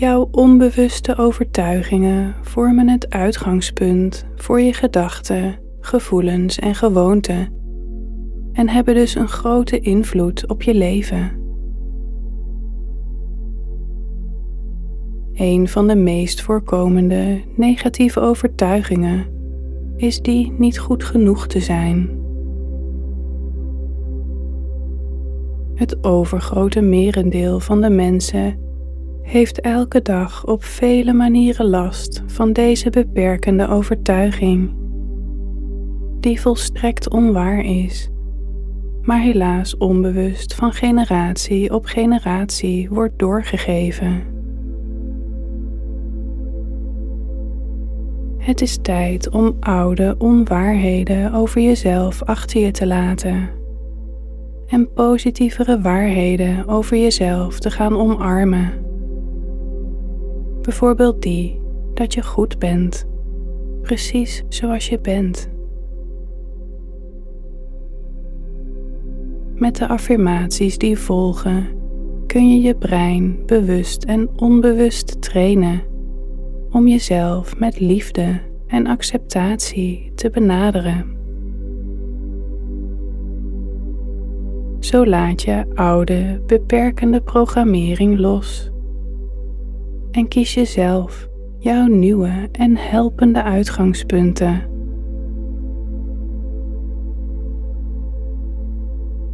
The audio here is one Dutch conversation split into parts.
Jouw onbewuste overtuigingen vormen het uitgangspunt voor je gedachten, gevoelens en gewoonten en hebben dus een grote invloed op je leven. Een van de meest voorkomende negatieve overtuigingen is die niet goed genoeg te zijn. Het overgrote merendeel van de mensen heeft elke dag op vele manieren last van deze beperkende overtuiging, die volstrekt onwaar is, maar helaas onbewust van generatie op generatie wordt doorgegeven. Het is tijd om oude onwaarheden over jezelf achter je te laten en positievere waarheden over jezelf te gaan omarmen. Bijvoorbeeld die dat je goed bent, precies zoals je bent. Met de affirmaties die volgen kun je je brein bewust en onbewust trainen om jezelf met liefde en acceptatie te benaderen. Zo laat je oude, beperkende programmering los en kies je zelf jouw nieuwe en helpende uitgangspunten.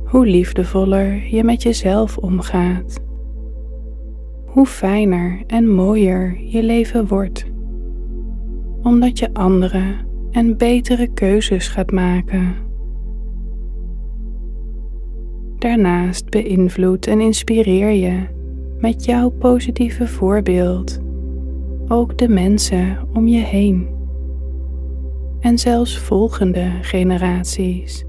Hoe liefdevoller je met jezelf omgaat hoe fijner en mooier je leven wordt, omdat je andere en betere keuzes gaat maken. Daarnaast beïnvloed en inspireer je met jouw positieve voorbeeld ook de mensen om je heen en zelfs volgende generaties.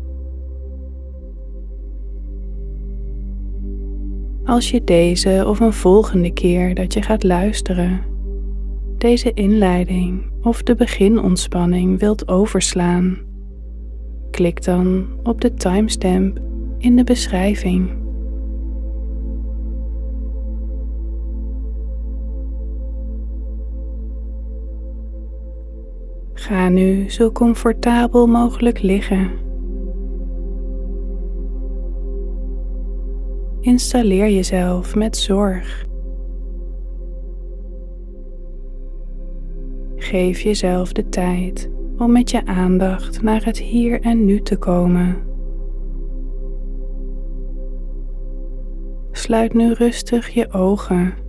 als je deze of een volgende keer dat je gaat luisteren, deze inleiding of de beginontspanning wilt overslaan. Klik dan op de timestamp in de beschrijving. Ga nu zo comfortabel mogelijk liggen. Installeer jezelf met zorg. Geef jezelf de tijd om met je aandacht naar het hier en nu te komen. Sluit nu rustig je ogen.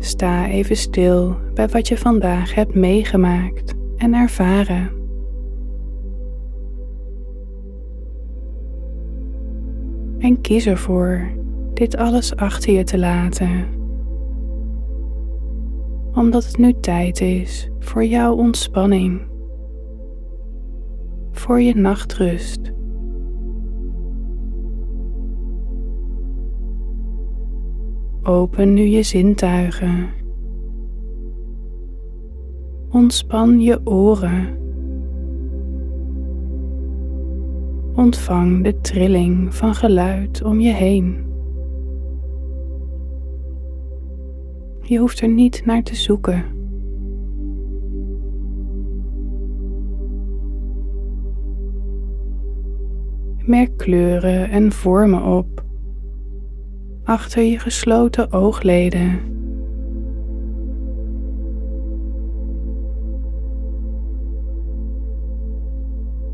Sta even stil bij wat je vandaag hebt meegemaakt en ervaren. en kies ervoor dit alles achter je te laten. Omdat het nu tijd is voor jouw ontspanning, voor je nachtrust. Open nu je zintuigen. Ontspan je oren. Ontvang de trilling van geluid om je heen. Je hoeft er niet naar te zoeken. Merk kleuren en vormen op achter je gesloten oogleden.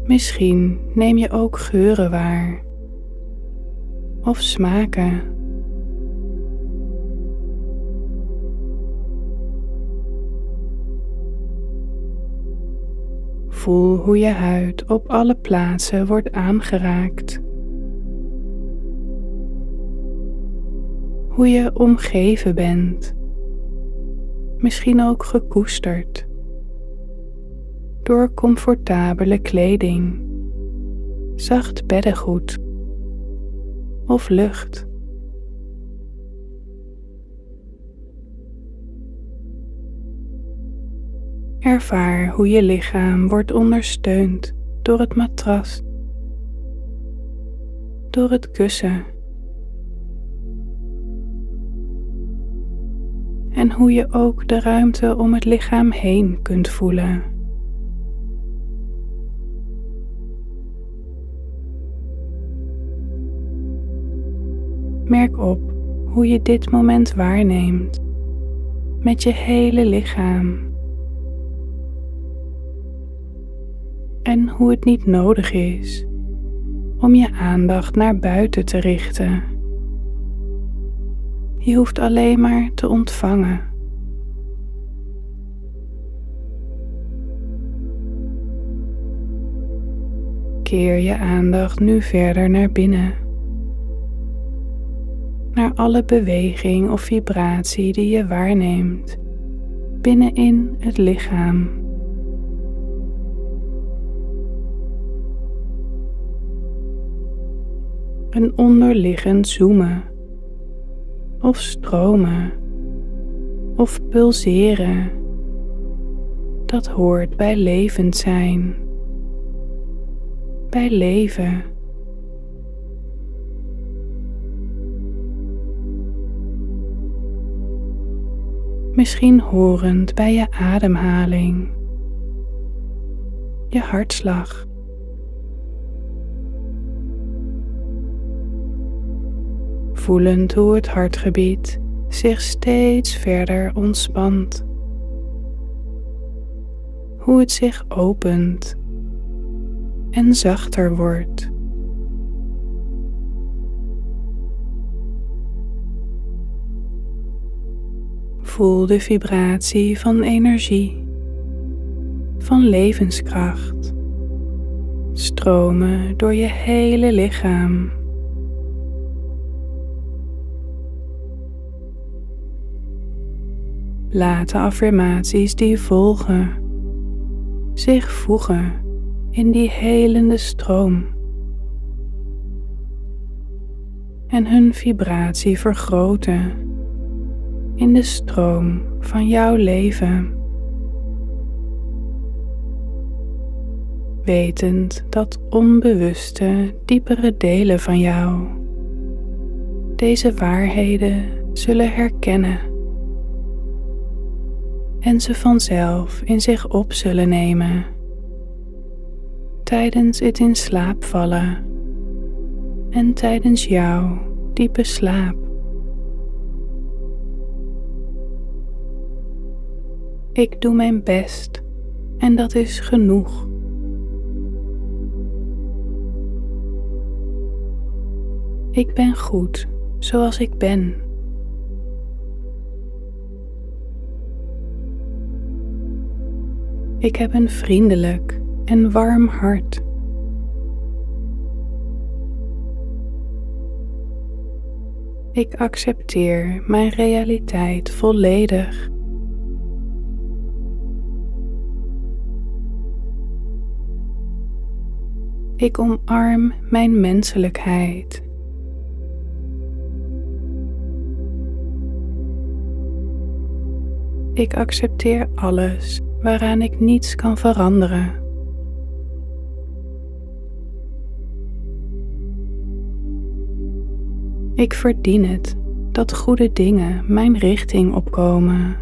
Misschien neem je ook geuren waar of smaken. Voel hoe je huid op alle plaatsen wordt aangeraakt. Hoe je omgeven bent, misschien ook gekoesterd. Door comfortabele kleding, zacht beddengoed. Of lucht. Ervaar hoe je lichaam wordt ondersteund door het matras, door het kussen, en hoe je ook de ruimte om het lichaam heen kunt voelen. Merk op hoe je dit moment waarneemt met je hele lichaam. En hoe het niet nodig is om je aandacht naar buiten te richten. Je hoeft alleen maar te ontvangen. Keer je aandacht nu verder naar binnen. Naar alle beweging of vibratie die je waarneemt binnenin het lichaam. Een onderliggend zoomen of stromen of pulseren. Dat hoort bij levend zijn, bij leven. Misschien horend bij je ademhaling, je hartslag. Voelend hoe het hartgebied zich steeds verder ontspant. Hoe het zich opent en zachter wordt. Voel de vibratie van energie, van levenskracht, stromen door je hele lichaam. Laat de affirmaties die volgen zich voegen in die helende stroom en hun vibratie vergroten in de stroom van jouw leven. Wetend dat onbewuste, diepere delen van jou deze waarheden zullen herkennen en ze vanzelf in zich op zullen nemen tijdens het in slaap vallen en tijdens jouw diepe slaap. Ik doe mijn best en dat is genoeg. Ik ben goed zoals ik ben. Ik heb een vriendelijk en warm hart. Ik accepteer mijn realiteit volledig. Ik omarm mijn menselijkheid. Ik accepteer alles waaraan ik niets kan veranderen. Ik verdien het dat goede dingen mijn richting opkomen.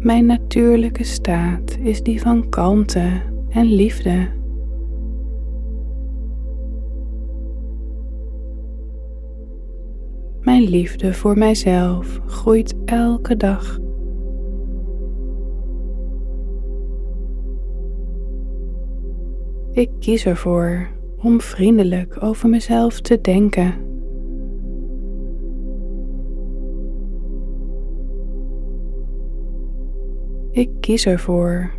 Mijn natuurlijke staat is die van kalmte en liefde. Mijn liefde voor mijzelf groeit elke dag. Ik kies ervoor om vriendelijk over mezelf te denken. Ik kies ervoor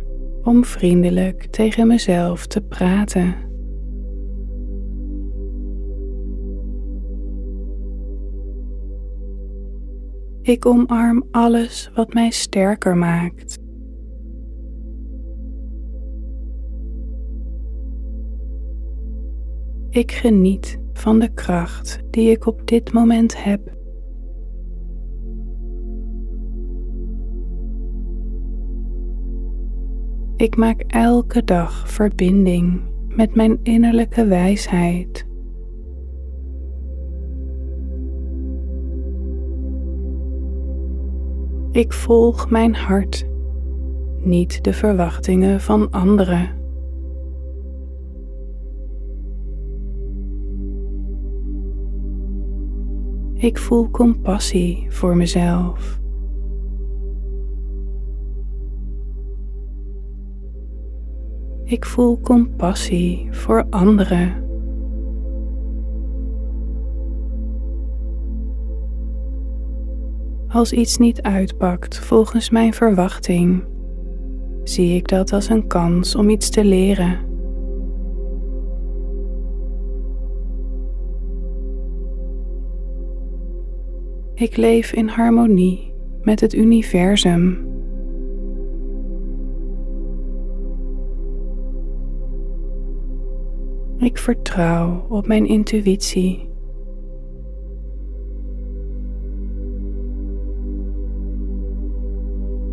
om vriendelijk tegen mezelf te praten. Ik omarm alles wat mij sterker maakt. Ik geniet van de kracht die ik op dit moment heb. Ik maak elke dag verbinding met mijn innerlijke wijsheid. Ik volg mijn hart, niet de verwachtingen van anderen. Ik voel compassie voor mezelf. Ik voel compassie voor anderen. Als iets niet uitpakt volgens mijn verwachting, zie ik dat als een kans om iets te leren. Ik leef in harmonie met het universum. Ik vertrouw op mijn intuïtie.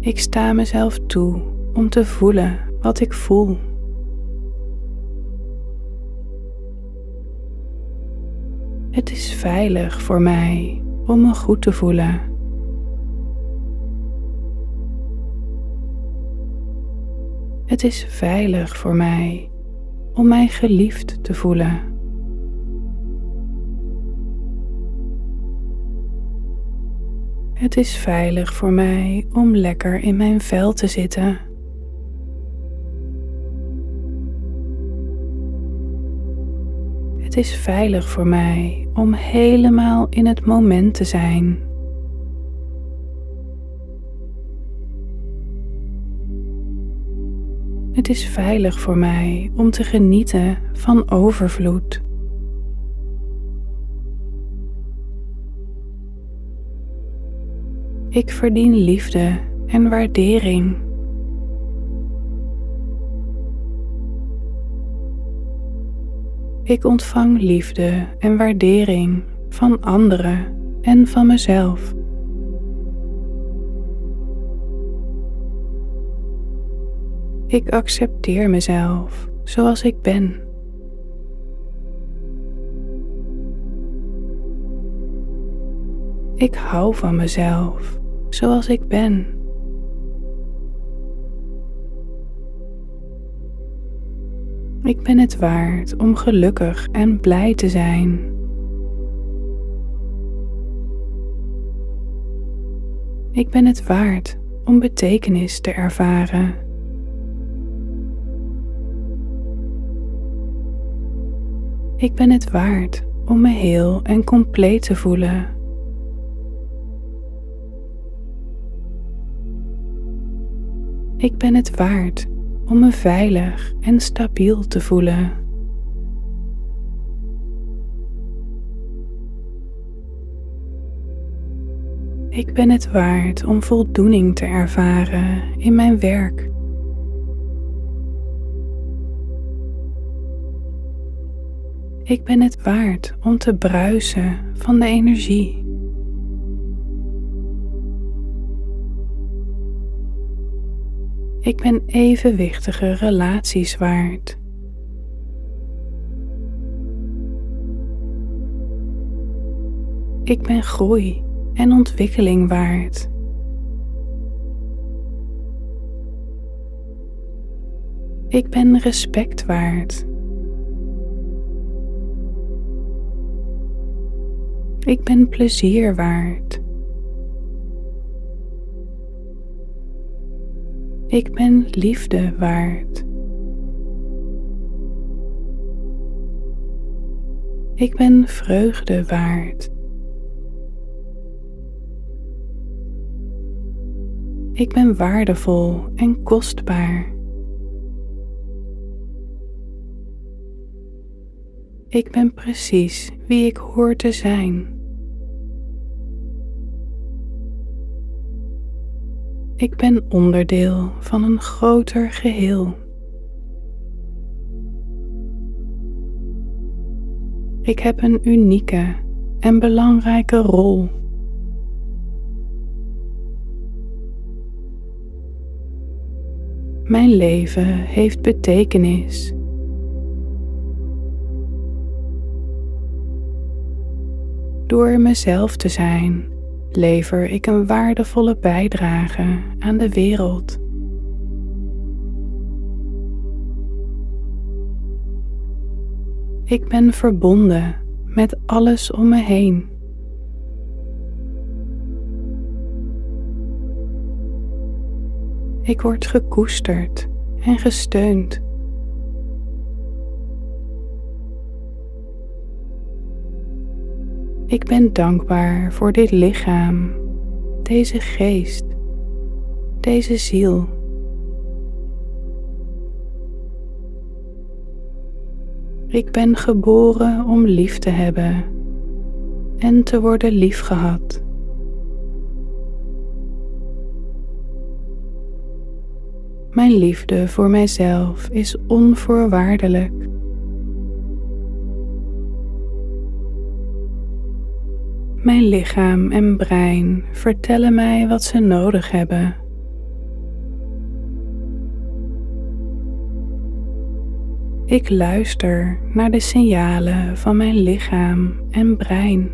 Ik sta mezelf toe om te voelen wat ik voel. Het is veilig voor mij om me goed te voelen. Het is veilig voor mij om mij geliefd te voelen. Het is veilig voor mij om lekker in mijn vel te zitten. Het is veilig voor mij om helemaal in het moment te zijn. Het is veilig voor mij om te genieten van overvloed. Ik verdien liefde en waardering. Ik ontvang liefde en waardering van anderen en van mezelf. Ik accepteer mezelf zoals ik ben. Ik hou van mezelf zoals ik ben. Ik ben het waard om gelukkig en blij te zijn. Ik ben het waard om betekenis te ervaren. Ik ben het waard om me heel en compleet te voelen. Ik ben het waard om me veilig en stabiel te voelen. Ik ben het waard om voldoening te ervaren in mijn werk. Ik ben het waard om te bruisen van de energie. Ik ben evenwichtige relaties waard. Ik ben groei en ontwikkeling waard. Ik ben respect waard. Ik ben plezier waard. Ik ben liefde waard. Ik ben vreugde waard. Ik ben waardevol en kostbaar. Ik ben precies wie ik hoor te zijn. Ik ben onderdeel van een groter geheel. Ik heb een unieke en belangrijke rol. Mijn leven heeft betekenis. Door mezelf te zijn, lever ik een waardevolle bijdrage aan de wereld. Ik ben verbonden met alles om me heen. Ik word gekoesterd en gesteund. Ik ben dankbaar voor dit lichaam, deze geest, deze ziel. Ik ben geboren om lief te hebben en te worden liefgehad. Mijn liefde voor mijzelf is onvoorwaardelijk. Mijn lichaam en brein vertellen mij wat ze nodig hebben. Ik luister naar de signalen van mijn lichaam en brein.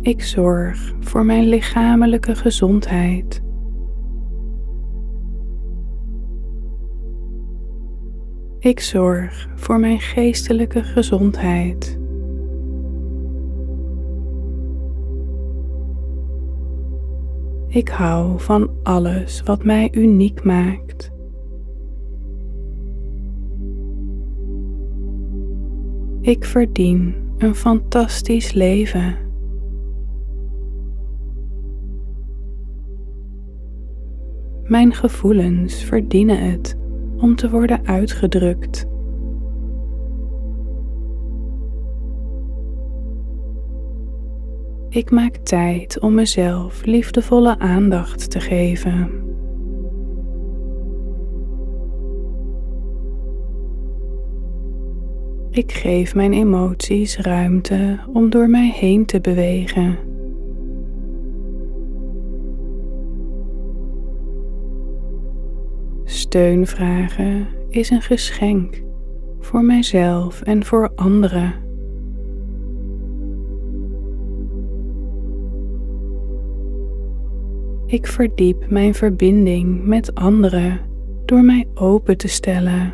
Ik zorg voor mijn lichamelijke gezondheid. Ik zorg voor mijn geestelijke gezondheid. Ik hou van alles wat mij uniek maakt. Ik verdien een fantastisch leven. Mijn gevoelens verdienen het om te worden uitgedrukt. Ik maak tijd om mezelf liefdevolle aandacht te geven. Ik geef mijn emoties ruimte om door mij heen te bewegen. Steun vragen is een geschenk voor mijzelf en voor anderen. Ik verdiep mijn verbinding met anderen door mij open te stellen.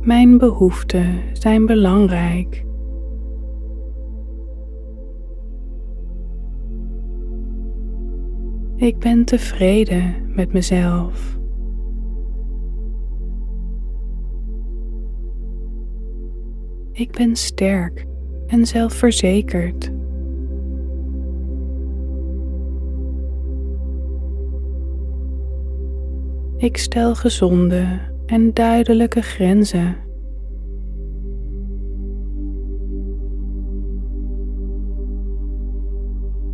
Mijn behoeften zijn belangrijk. Ik ben tevreden met mezelf. Ik ben sterk en zelfverzekerd. Ik stel gezonde en duidelijke grenzen.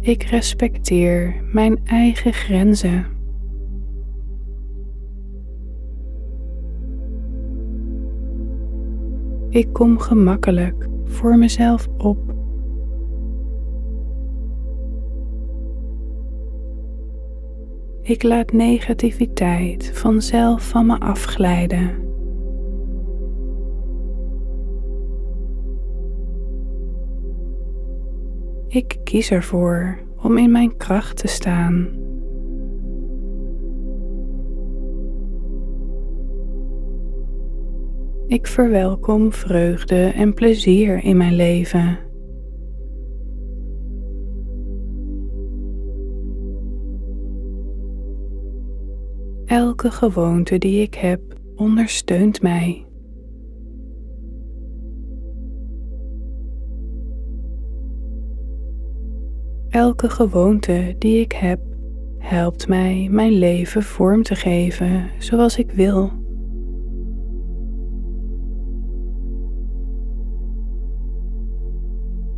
Ik respecteer mijn eigen grenzen. Ik kom gemakkelijk voor mezelf op. Ik laat negativiteit vanzelf van me afglijden. Ik kies ervoor om in mijn kracht te staan. Ik verwelkom vreugde en plezier in mijn leven. Elke gewoonte die ik heb ondersteunt mij. Elke gewoonte die ik heb helpt mij mijn leven vorm te geven zoals ik wil.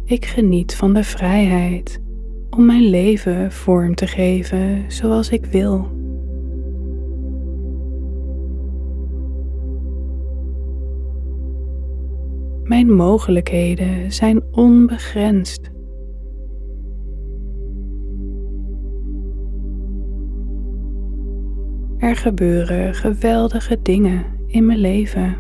Ik geniet van de vrijheid om mijn leven vorm te geven zoals ik wil. Mijn mogelijkheden zijn onbegrensd. Er gebeuren geweldige dingen in mijn leven.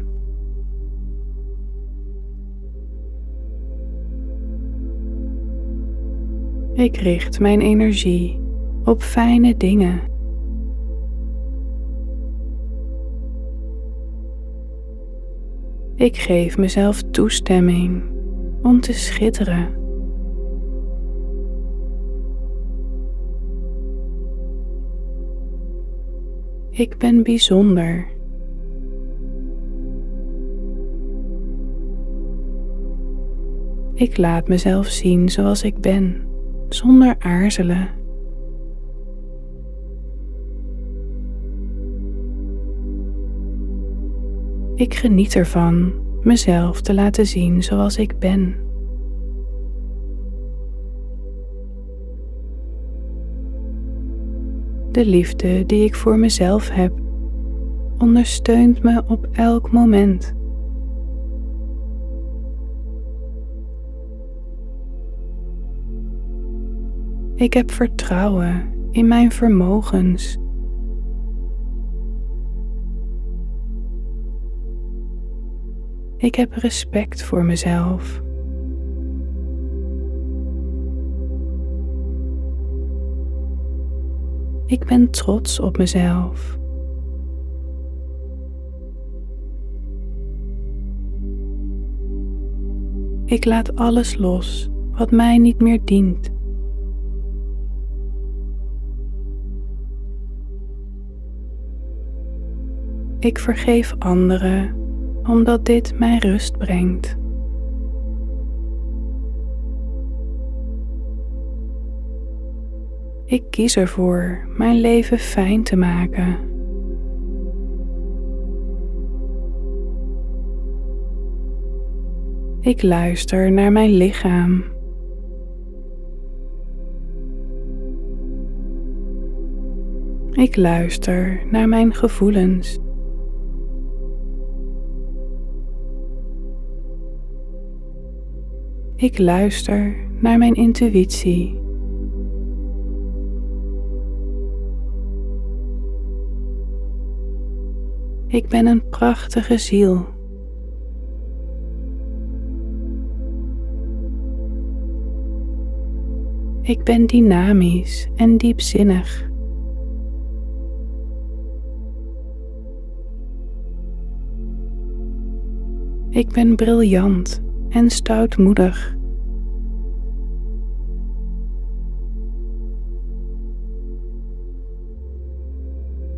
Ik richt mijn energie op fijne dingen. Ik geef mezelf toestemming om te schitteren. Ik ben bijzonder. Ik laat mezelf zien zoals ik ben, zonder aarzelen. Ik geniet ervan mezelf te laten zien zoals ik ben. De liefde die ik voor mezelf heb ondersteunt me op elk moment. Ik heb vertrouwen in mijn vermogens. Ik heb respect voor mezelf. Ik ben trots op mezelf. Ik laat alles los wat mij niet meer dient. Ik vergeef anderen omdat dit mij rust brengt. Ik kies ervoor mijn leven fijn te maken. Ik luister naar mijn lichaam. Ik luister naar mijn gevoelens. Ik luister naar mijn intuïtie. Ik ben een prachtige ziel. Ik ben dynamisch en diepzinnig. Ik ben briljant en stoutmoedig.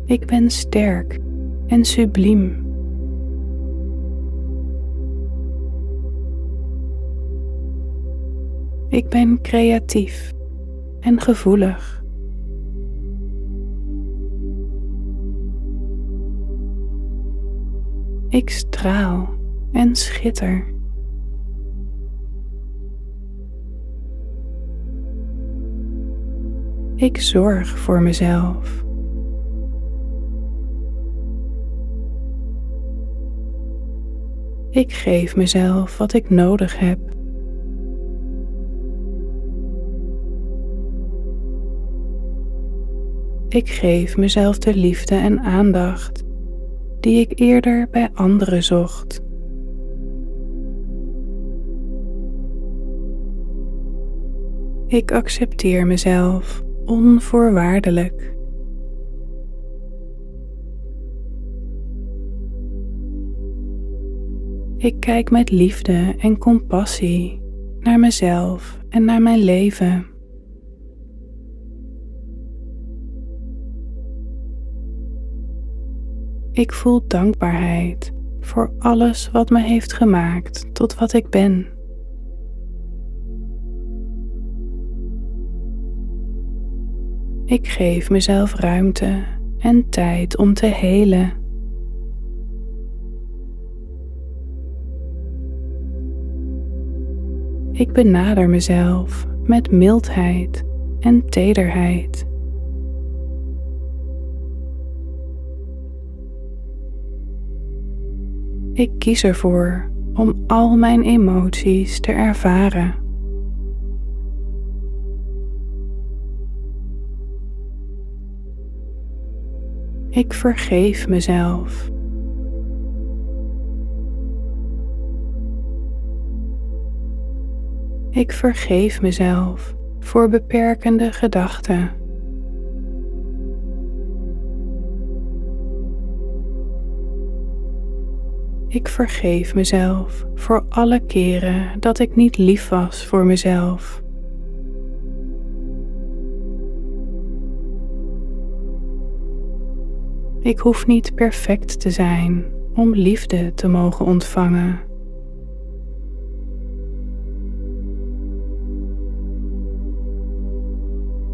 Ik ben sterk en subliem. Ik ben creatief en gevoelig. Ik straal en schitter. Ik zorg voor mezelf. Ik geef mezelf wat ik nodig heb. Ik geef mezelf de liefde en aandacht die ik eerder bij anderen zocht. Ik accepteer mezelf onvoorwaardelijk. Ik kijk met liefde en compassie naar mezelf en naar mijn leven. Ik voel dankbaarheid voor alles wat me heeft gemaakt tot wat ik ben. Ik geef mezelf ruimte en tijd om te helen. Ik benader mezelf met mildheid en tederheid. Ik kies ervoor om al mijn emoties te ervaren. Ik vergeef mezelf. Ik vergeef mezelf voor beperkende gedachten. Ik vergeef mezelf voor alle keren dat ik niet lief was voor mezelf. Ik hoef niet perfect te zijn om liefde te mogen ontvangen.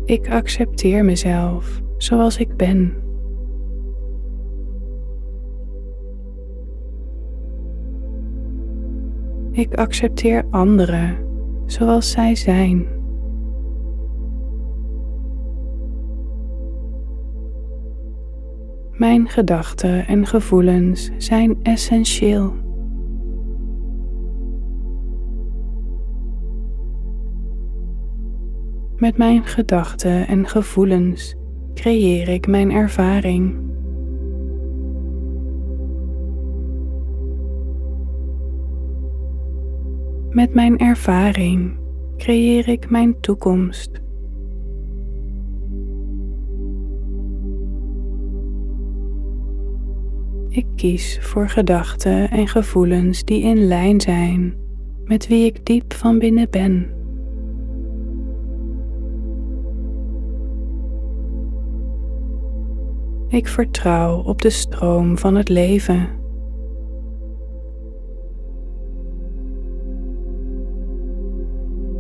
Ik accepteer mezelf zoals ik ben. Ik accepteer anderen zoals zij zijn. Mijn gedachten en gevoelens zijn essentieel. Met mijn gedachten en gevoelens creëer ik mijn ervaring. Met mijn ervaring creëer ik mijn toekomst. Ik kies voor gedachten en gevoelens die in lijn zijn met wie ik diep van binnen ben. Ik vertrouw op de stroom van het leven.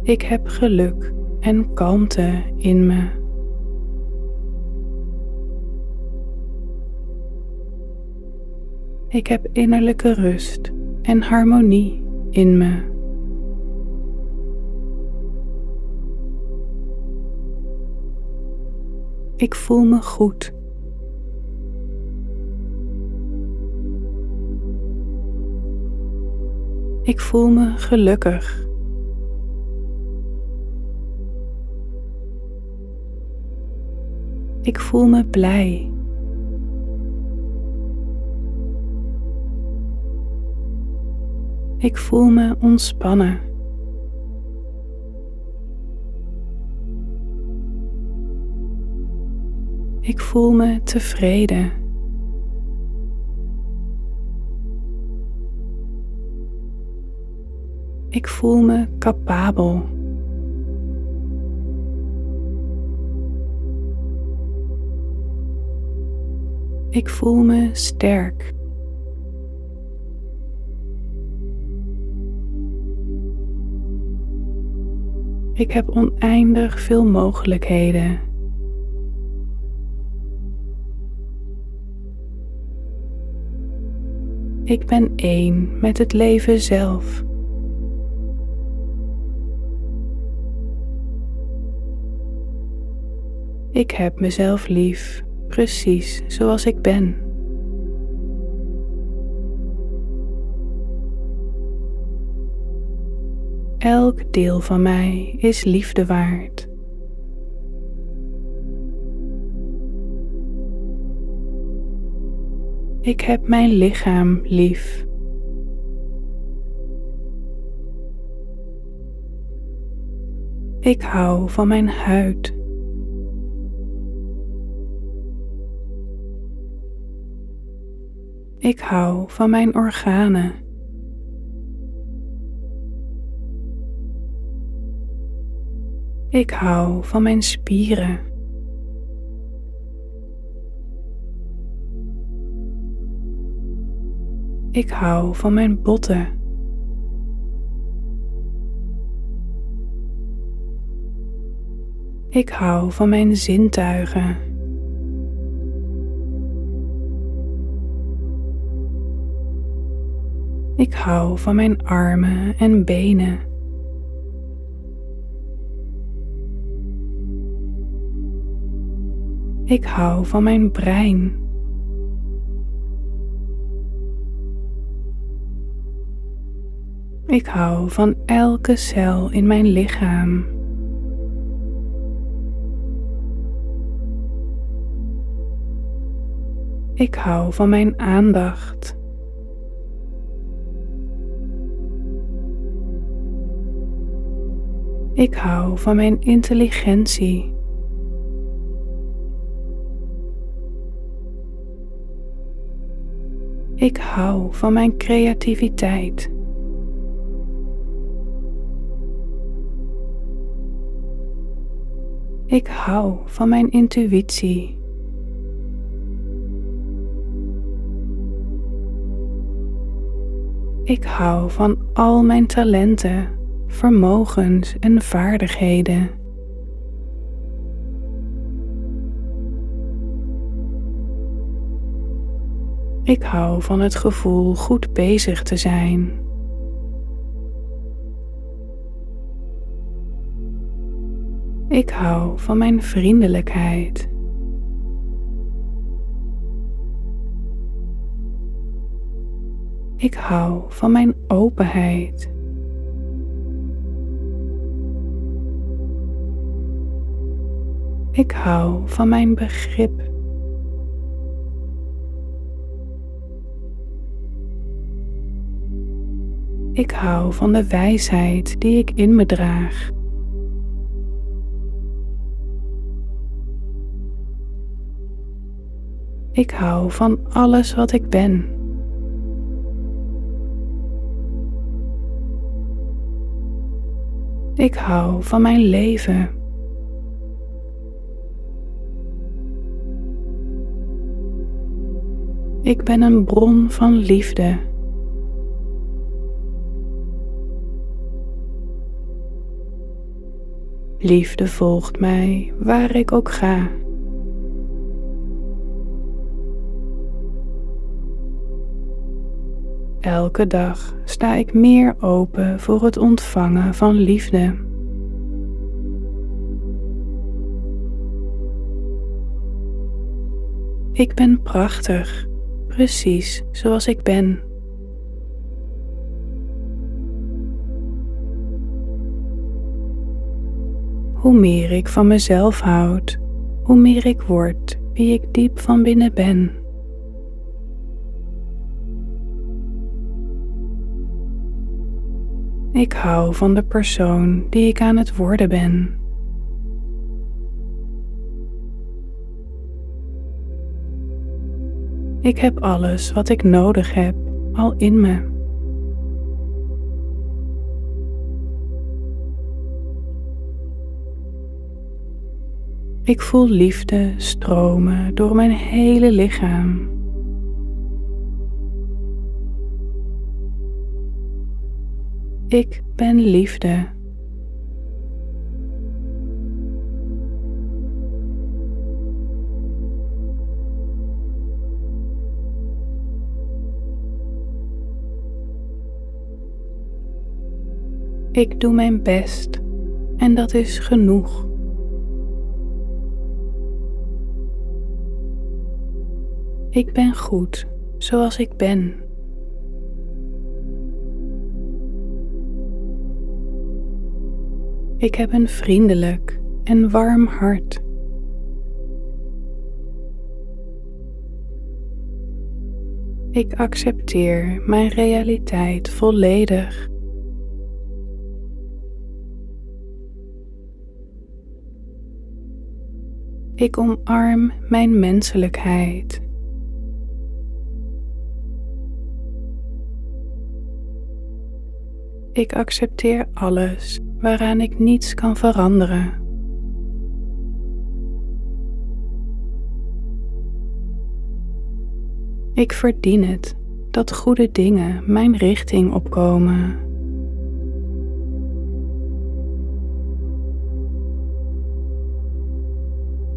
Ik heb geluk en kalmte in me. Ik heb innerlijke rust en harmonie in me. Ik voel me goed. Ik voel me gelukkig. Ik voel me blij. Ik voel me ontspannen. Ik voel me tevreden. Ik voel me capabel. Ik voel me sterk. Ik heb oneindig veel mogelijkheden. Ik ben één met het leven zelf. Ik heb mezelf lief, precies zoals ik ben. Elk deel van mij is liefde waard. Ik heb mijn lichaam lief. Ik hou van mijn huid. Ik hou van mijn organen. Ik hou van mijn spieren. Ik hou van mijn botten. Ik hou van mijn zintuigen. Ik hou van mijn armen en benen. Ik hou van mijn brein. Ik hou van elke cel in mijn lichaam. Ik hou van mijn aandacht. Ik hou van mijn intelligentie. Ik hou van mijn creativiteit. Ik hou van mijn intuïtie. Ik hou van al mijn talenten, vermogens en vaardigheden. Ik hou van het gevoel goed bezig te zijn. Ik hou van mijn vriendelijkheid. Ik hou van mijn openheid. Ik hou van mijn begrip. Ik hou van de wijsheid die ik in me draag. Ik hou van alles wat ik ben. Ik hou van mijn leven. Ik ben een bron van liefde. Liefde volgt mij waar ik ook ga. Elke dag sta ik meer open voor het ontvangen van liefde. Ik ben prachtig, precies zoals ik ben. Hoe meer ik van mezelf houd, hoe meer ik word wie ik diep van binnen ben. Ik hou van de persoon die ik aan het worden ben. Ik heb alles wat ik nodig heb al in me. Ik voel liefde stromen door mijn hele lichaam. Ik ben liefde. Ik doe mijn best en dat is genoeg. Ik ben goed zoals ik ben. Ik heb een vriendelijk en warm hart. Ik accepteer mijn realiteit volledig. Ik omarm mijn menselijkheid. Ik accepteer alles waaraan ik niets kan veranderen. Ik verdien het dat goede dingen mijn richting opkomen.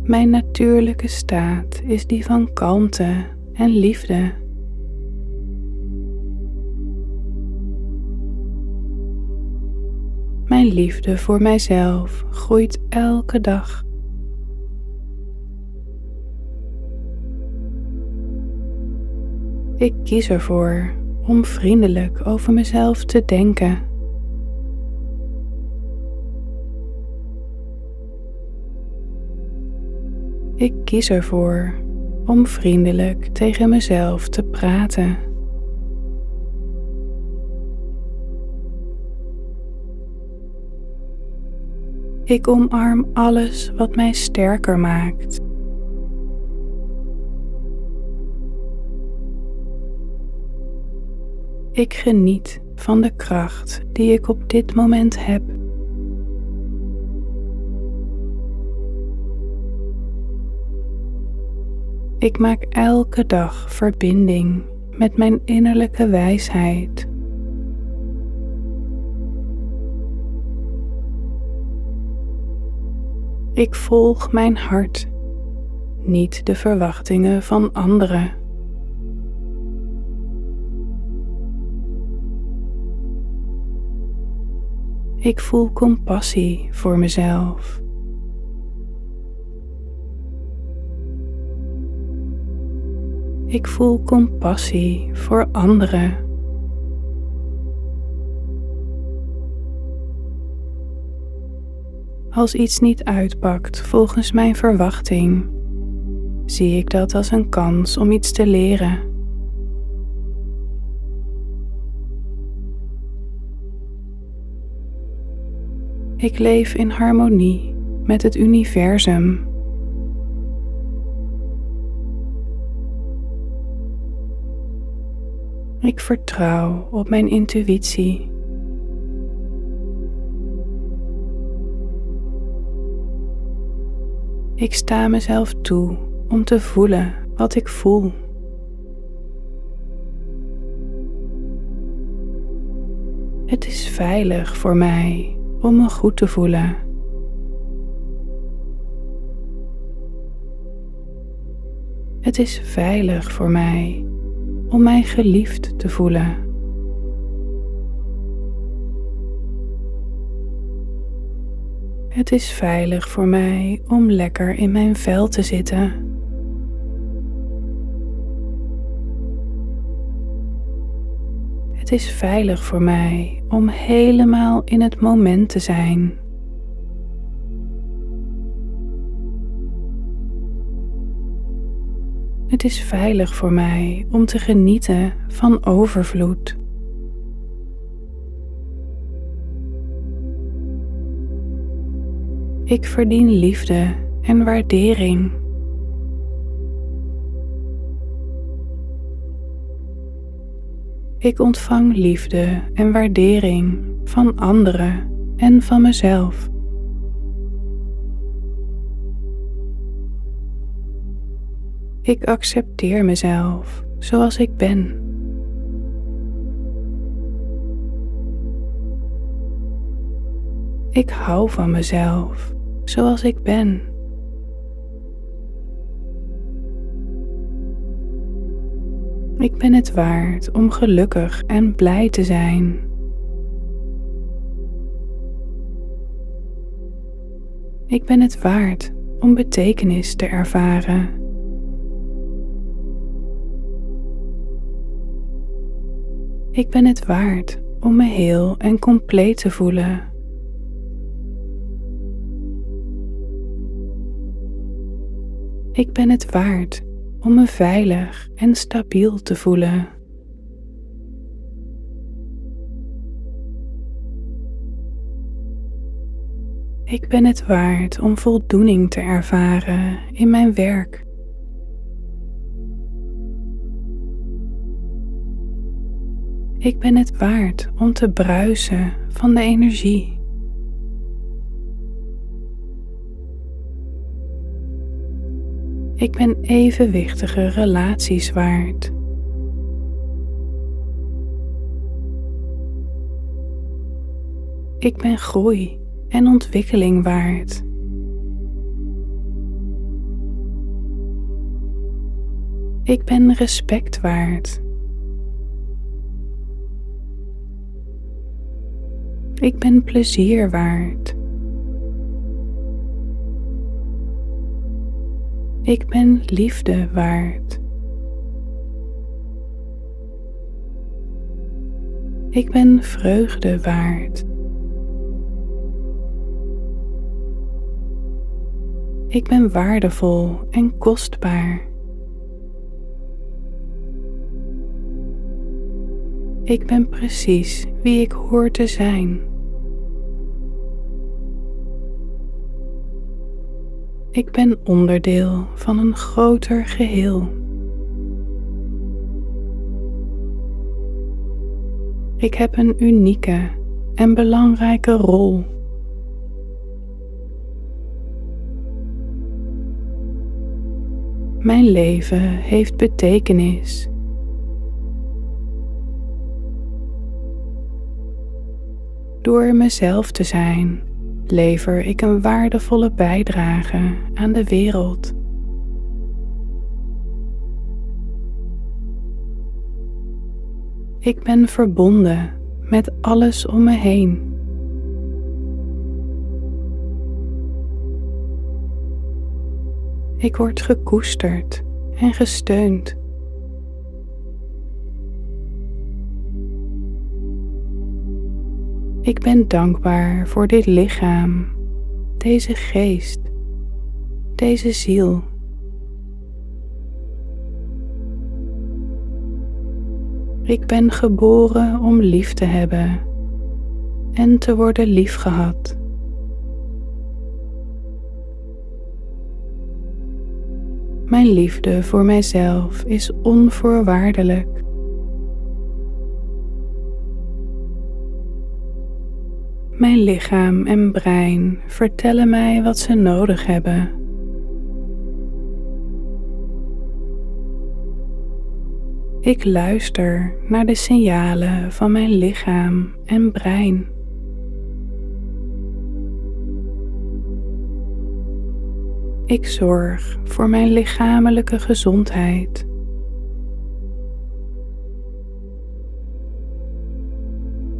Mijn natuurlijke staat is die van kalmte en liefde. Mijn liefde voor mijzelf groeit elke dag. Ik kies ervoor om vriendelijk over mezelf te denken. Ik kies ervoor om vriendelijk tegen mezelf te praten. Ik omarm alles wat mij sterker maakt. Ik geniet van de kracht die ik op dit moment heb. Ik maak elke dag verbinding met mijn innerlijke wijsheid. Ik volg mijn hart, niet de verwachtingen van anderen. Ik voel compassie voor mezelf. Ik voel compassie voor anderen. Als iets niet uitpakt volgens mijn verwachting, zie ik dat als een kans om iets te leren. Ik leef in harmonie met het universum. Ik vertrouw op mijn intuïtie. Ik sta mezelf toe om te voelen wat ik voel. Het is veilig voor mij om me goed te voelen. Het is veilig voor mij om mij geliefd te voelen. Het is veilig voor mij om lekker in mijn vel te zitten. Het is veilig voor mij om helemaal in het moment te zijn. Het is veilig voor mij om te genieten van overvloed. Ik verdien liefde en waardering. Ik ontvang liefde en waardering van anderen en van mezelf. Ik accepteer mezelf zoals ik ben. Ik hou van mezelf zoals ik ben. Ik ben het waard om gelukkig en blij te zijn. Ik ben het waard om betekenis te ervaren. Ik ben het waard om me heel en compleet te voelen. Ik ben het waard om me veilig en stabiel te voelen. Ik ben het waard om voldoening te ervaren in mijn werk. Ik ben het waard om te bruisen van de energie. Ik ben evenwichtige relaties waard. Ik ben groei en ontwikkeling waard. Ik ben respect waard. Ik ben plezier waard. Ik ben liefde waard. Ik ben vreugde waard. Ik ben waardevol en kostbaar. Ik ben precies wie ik hoor te zijn. Ik ben onderdeel van een groter geheel. Ik heb een unieke en belangrijke rol. Mijn leven heeft betekenis. Door mezelf te zijn, lever ik een waardevolle bijdrage aan de wereld. Ik ben verbonden met alles om me heen. Ik word gekoesterd en gesteund. Ik ben dankbaar voor dit lichaam, deze geest, deze ziel. Ik ben geboren om lief te hebben en te worden liefgehad. Mijn liefde voor mijzelf is onvoorwaardelijk. Mijn lichaam en brein vertellen mij wat ze nodig hebben. Ik luister naar de signalen van mijn lichaam en brein. Ik zorg voor mijn lichamelijke gezondheid.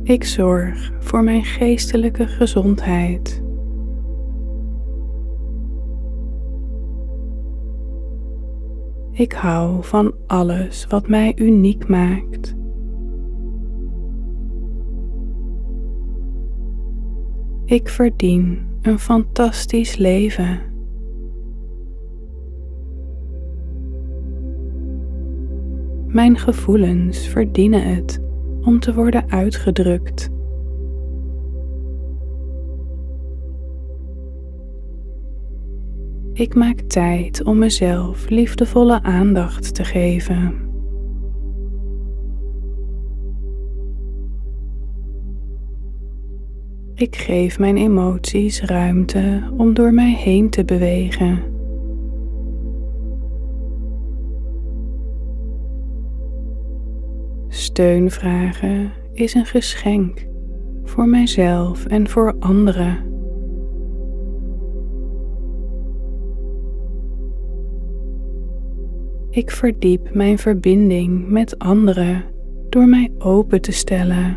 Ik zorg voor mijn geestelijke gezondheid. Ik hou van alles wat mij uniek maakt. Ik verdien een fantastisch leven. Mijn gevoelens verdienen het om te worden uitgedrukt. Ik maak tijd om mezelf liefdevolle aandacht te geven. Ik geef mijn emoties ruimte om door mij heen te bewegen. Steun vragen is een geschenk voor mijzelf en voor anderen. Ik verdiep mijn verbinding met anderen door mij open te stellen.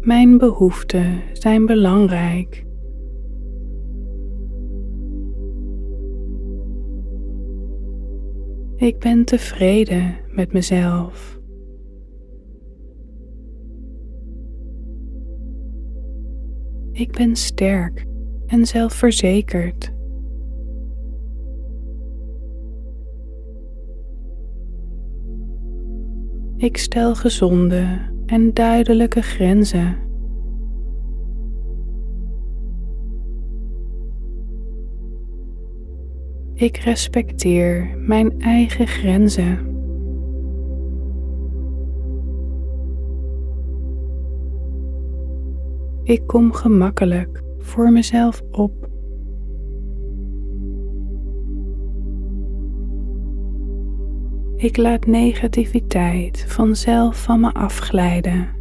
Mijn behoeften zijn belangrijk. Ik ben tevreden met mezelf. Ik ben sterk en zelfverzekerd. Ik stel gezonde en duidelijke grenzen. Ik respecteer mijn eigen grenzen. Ik kom gemakkelijk voor mezelf op. Ik laat negativiteit vanzelf van me afglijden.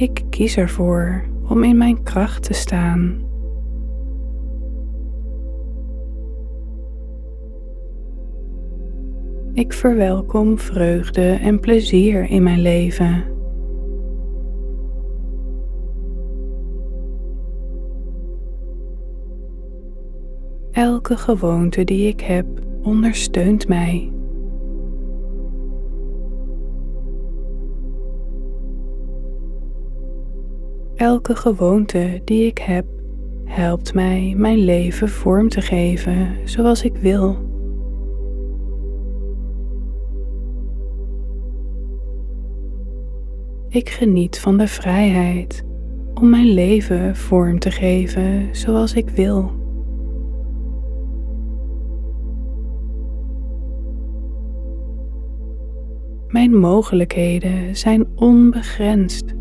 Ik kies ervoor om in mijn kracht te staan. Ik verwelkom vreugde en plezier in mijn leven. Elke gewoonte die ik heb ondersteunt mij. Elke gewoonte die ik heb helpt mij mijn leven vorm te geven zoals ik wil. Ik geniet van de vrijheid om mijn leven vorm te geven zoals ik wil. Mijn mogelijkheden zijn onbegrensd.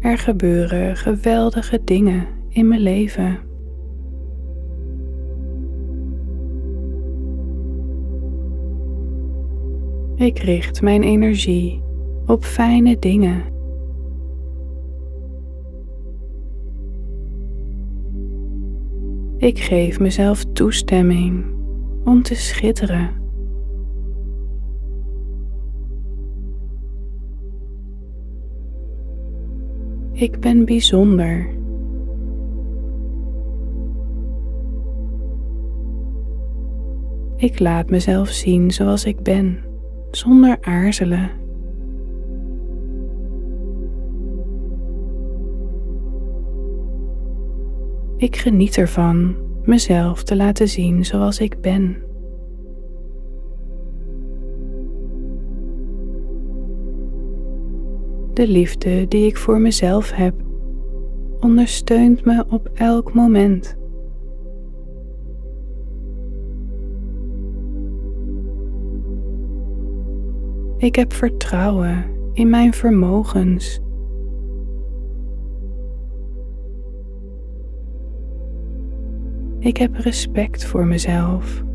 Er gebeuren geweldige dingen in mijn leven. Ik richt mijn energie op fijne dingen. Ik geef mezelf toestemming om te schitteren. Ik ben bijzonder. Ik laat mezelf zien zoals ik ben, zonder aarzelen. Ik geniet ervan mezelf te laten zien zoals ik ben. De liefde die ik voor mezelf heb ondersteunt me op elk moment. Ik heb vertrouwen in mijn vermogens. Ik heb respect voor mezelf.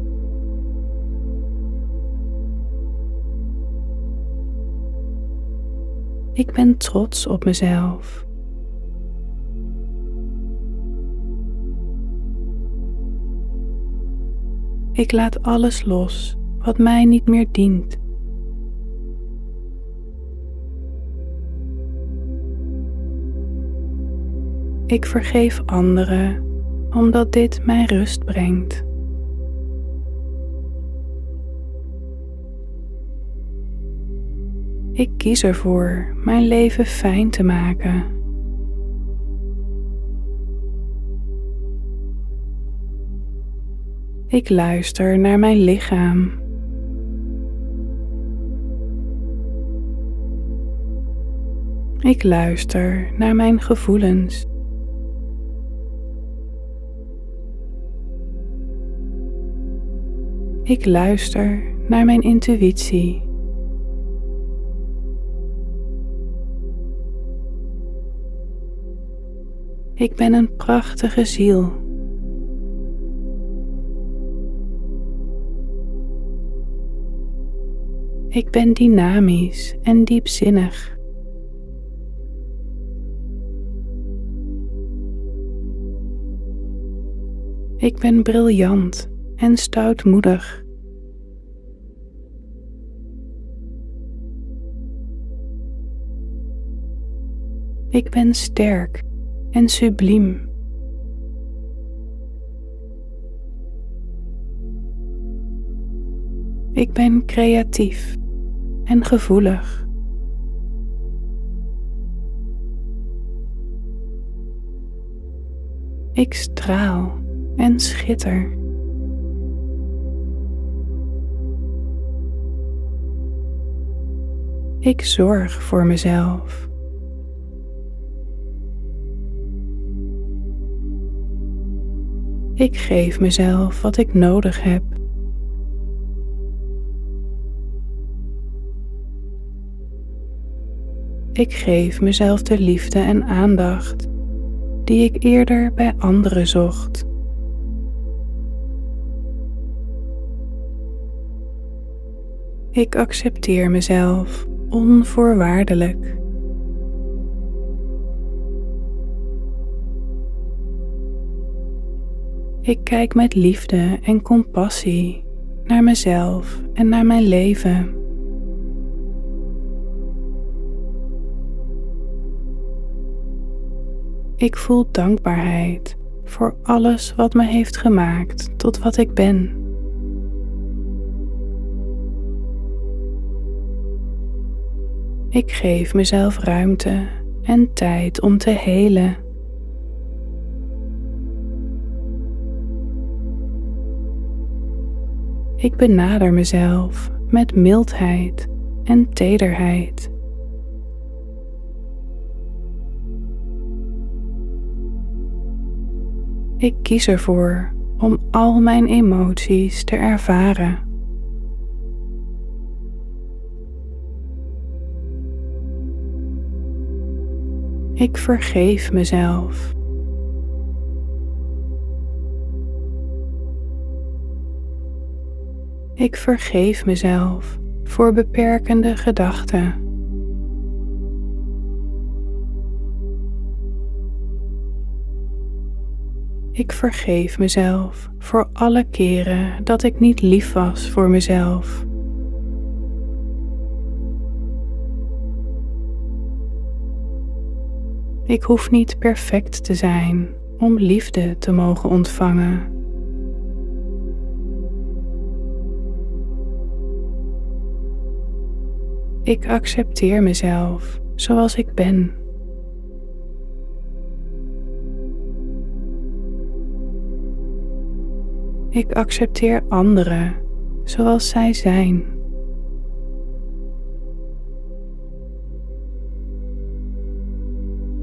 Ik ben trots op mezelf. Ik laat alles los wat mij niet meer dient. Ik vergeef anderen omdat dit mij rust brengt. Ik kies ervoor mijn leven fijn te maken. Ik luister naar mijn lichaam. Ik luister naar mijn gevoelens. Ik luister naar mijn intuïtie. Ik ben een prachtige ziel. Ik ben dynamisch en diepzinnig. Ik ben briljant en stoutmoedig. Ik ben sterk en subliem. Ik ben creatief en gevoelig. Ik straal en schitter. Ik zorg voor mezelf. Ik geef mezelf wat ik nodig heb. Ik geef mezelf de liefde en aandacht die ik eerder bij anderen zocht. Ik accepteer mezelf onvoorwaardelijk. Ik kijk met liefde en compassie naar mezelf en naar mijn leven. Ik voel dankbaarheid voor alles wat me heeft gemaakt tot wat ik ben. Ik geef mezelf ruimte en tijd om te helen. Ik benader mezelf met mildheid en tederheid. Ik kies ervoor om al mijn emoties te ervaren. Ik vergeef mezelf. Ik vergeef mezelf voor beperkende gedachten. Ik vergeef mezelf voor alle keren dat ik niet lief was voor mezelf. Ik hoef niet perfect te zijn om liefde te mogen ontvangen. Ik accepteer mezelf zoals ik ben. Ik accepteer anderen zoals zij zijn.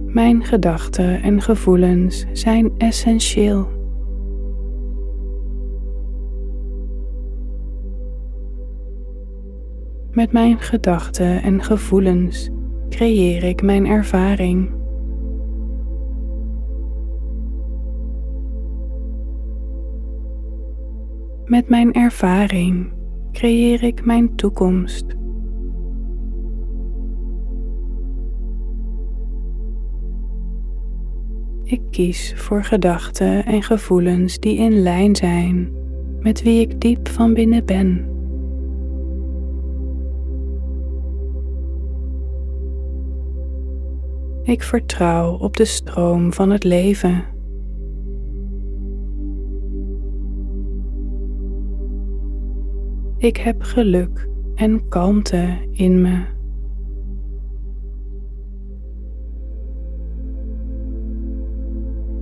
Mijn gedachten en gevoelens zijn essentieel. Met mijn gedachten en gevoelens creëer ik mijn ervaring. Met mijn ervaring creëer ik mijn toekomst. Ik kies voor gedachten en gevoelens die in lijn zijn met wie ik diep van binnen ben. Ik vertrouw op de stroom van het leven. Ik heb geluk en kalmte in me.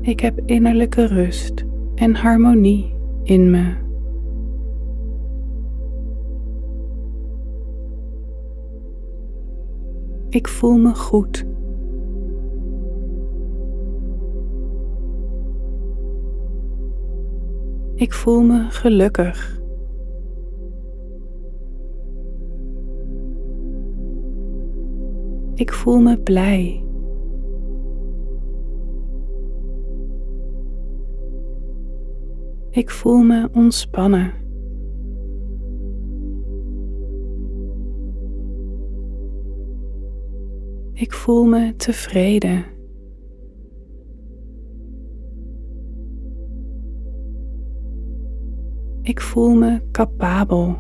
Ik heb innerlijke rust en harmonie in me. Ik voel me goed. Ik voel me gelukkig. Ik voel me blij. Ik voel me ontspannen. Ik voel me tevreden. Ik voel me capabel.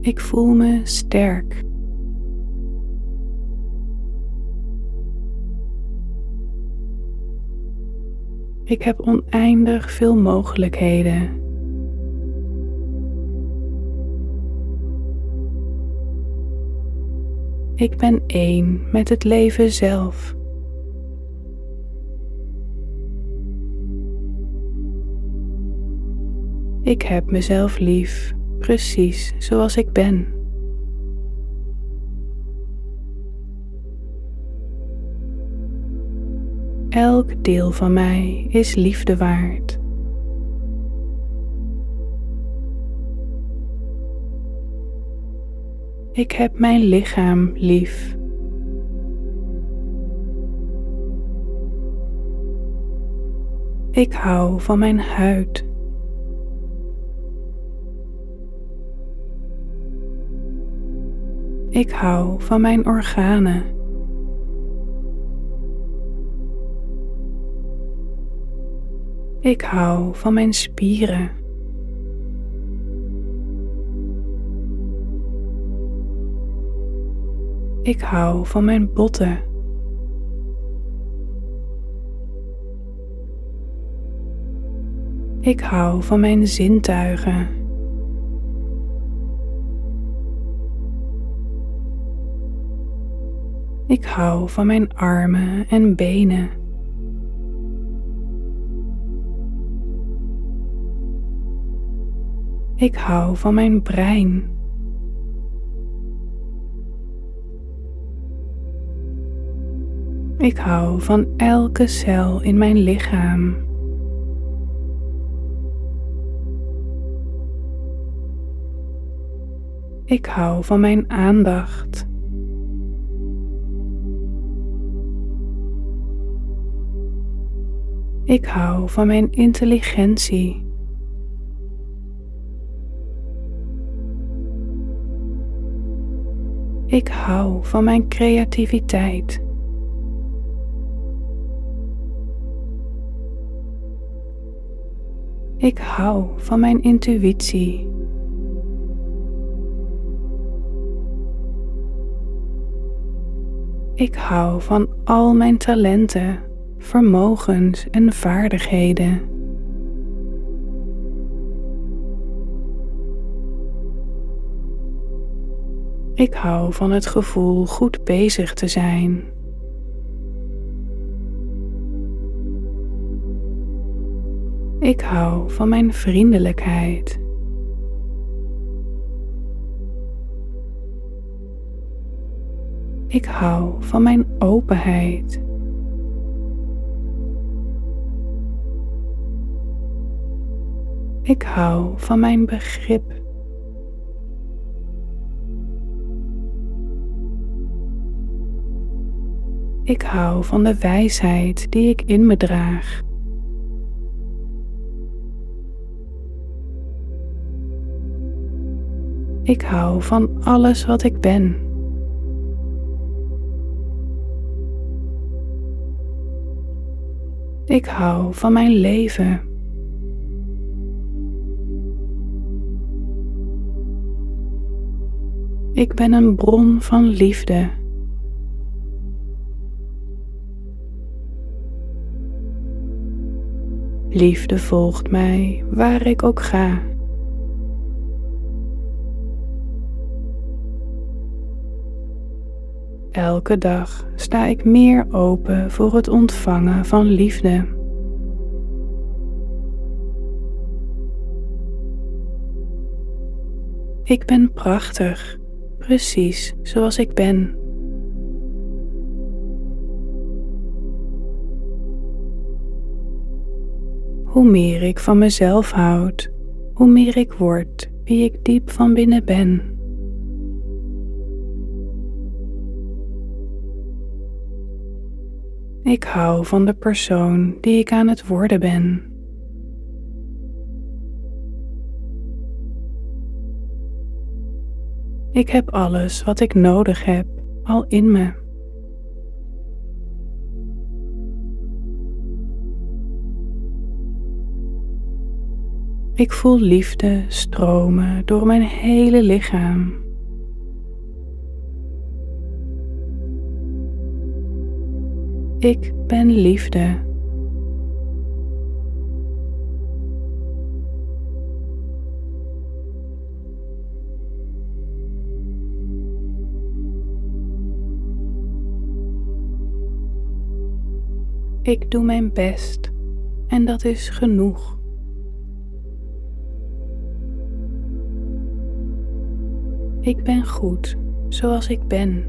Ik voel me sterk. Ik heb oneindig veel mogelijkheden. Ik ben één met het leven zelf. Ik heb mezelf lief precies zoals ik ben. Elk deel van mij is liefde waard. Ik heb mijn lichaam lief. Ik hou van mijn huid. Ik hou van mijn organen. Ik hou van mijn spieren. Ik hou van mijn botten. Ik hou van mijn zintuigen. Ik hou van mijn armen en benen. Ik hou van mijn brein. Ik hou van elke cel in mijn lichaam. Ik hou van mijn aandacht. Ik hou van mijn intelligentie. Ik hou van mijn creativiteit. Ik hou van mijn intuïtie. Ik hou van al mijn talenten, vermogens en vaardigheden. Ik hou van het gevoel goed bezig te zijn. Ik hou van mijn vriendelijkheid. Ik hou van mijn openheid. Ik hou van mijn begrip. Ik hou van de wijsheid die ik in me draag. Ik hou van alles wat ik ben. Ik hou van mijn leven. Ik ben een bron van liefde. Liefde volgt mij waar ik ook ga. Elke dag sta ik meer open voor het ontvangen van liefde. Ik ben prachtig, precies zoals ik ben. Hoe meer ik van mezelf houd, hoe meer ik word wie ik diep van binnen ben. Ik hou van de persoon die ik aan het worden ben. Ik heb alles wat ik nodig heb al in me. Ik voel liefde stromen door mijn hele lichaam. Ik ben liefde. Ik doe mijn best en dat is genoeg. Ik ben goed zoals ik ben.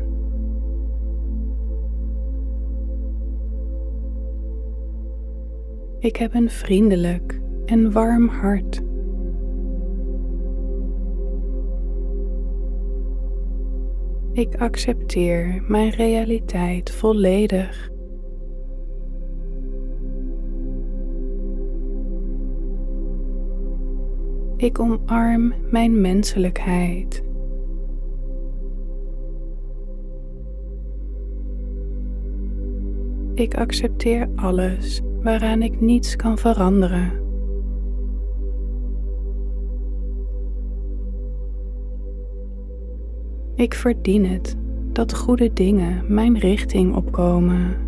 Ik heb een vriendelijk en warm hart. Ik accepteer mijn realiteit volledig. Ik omarm mijn menselijkheid. Ik accepteer alles waaraan ik niets kan veranderen. Ik verdien het dat goede dingen mijn richting opkomen.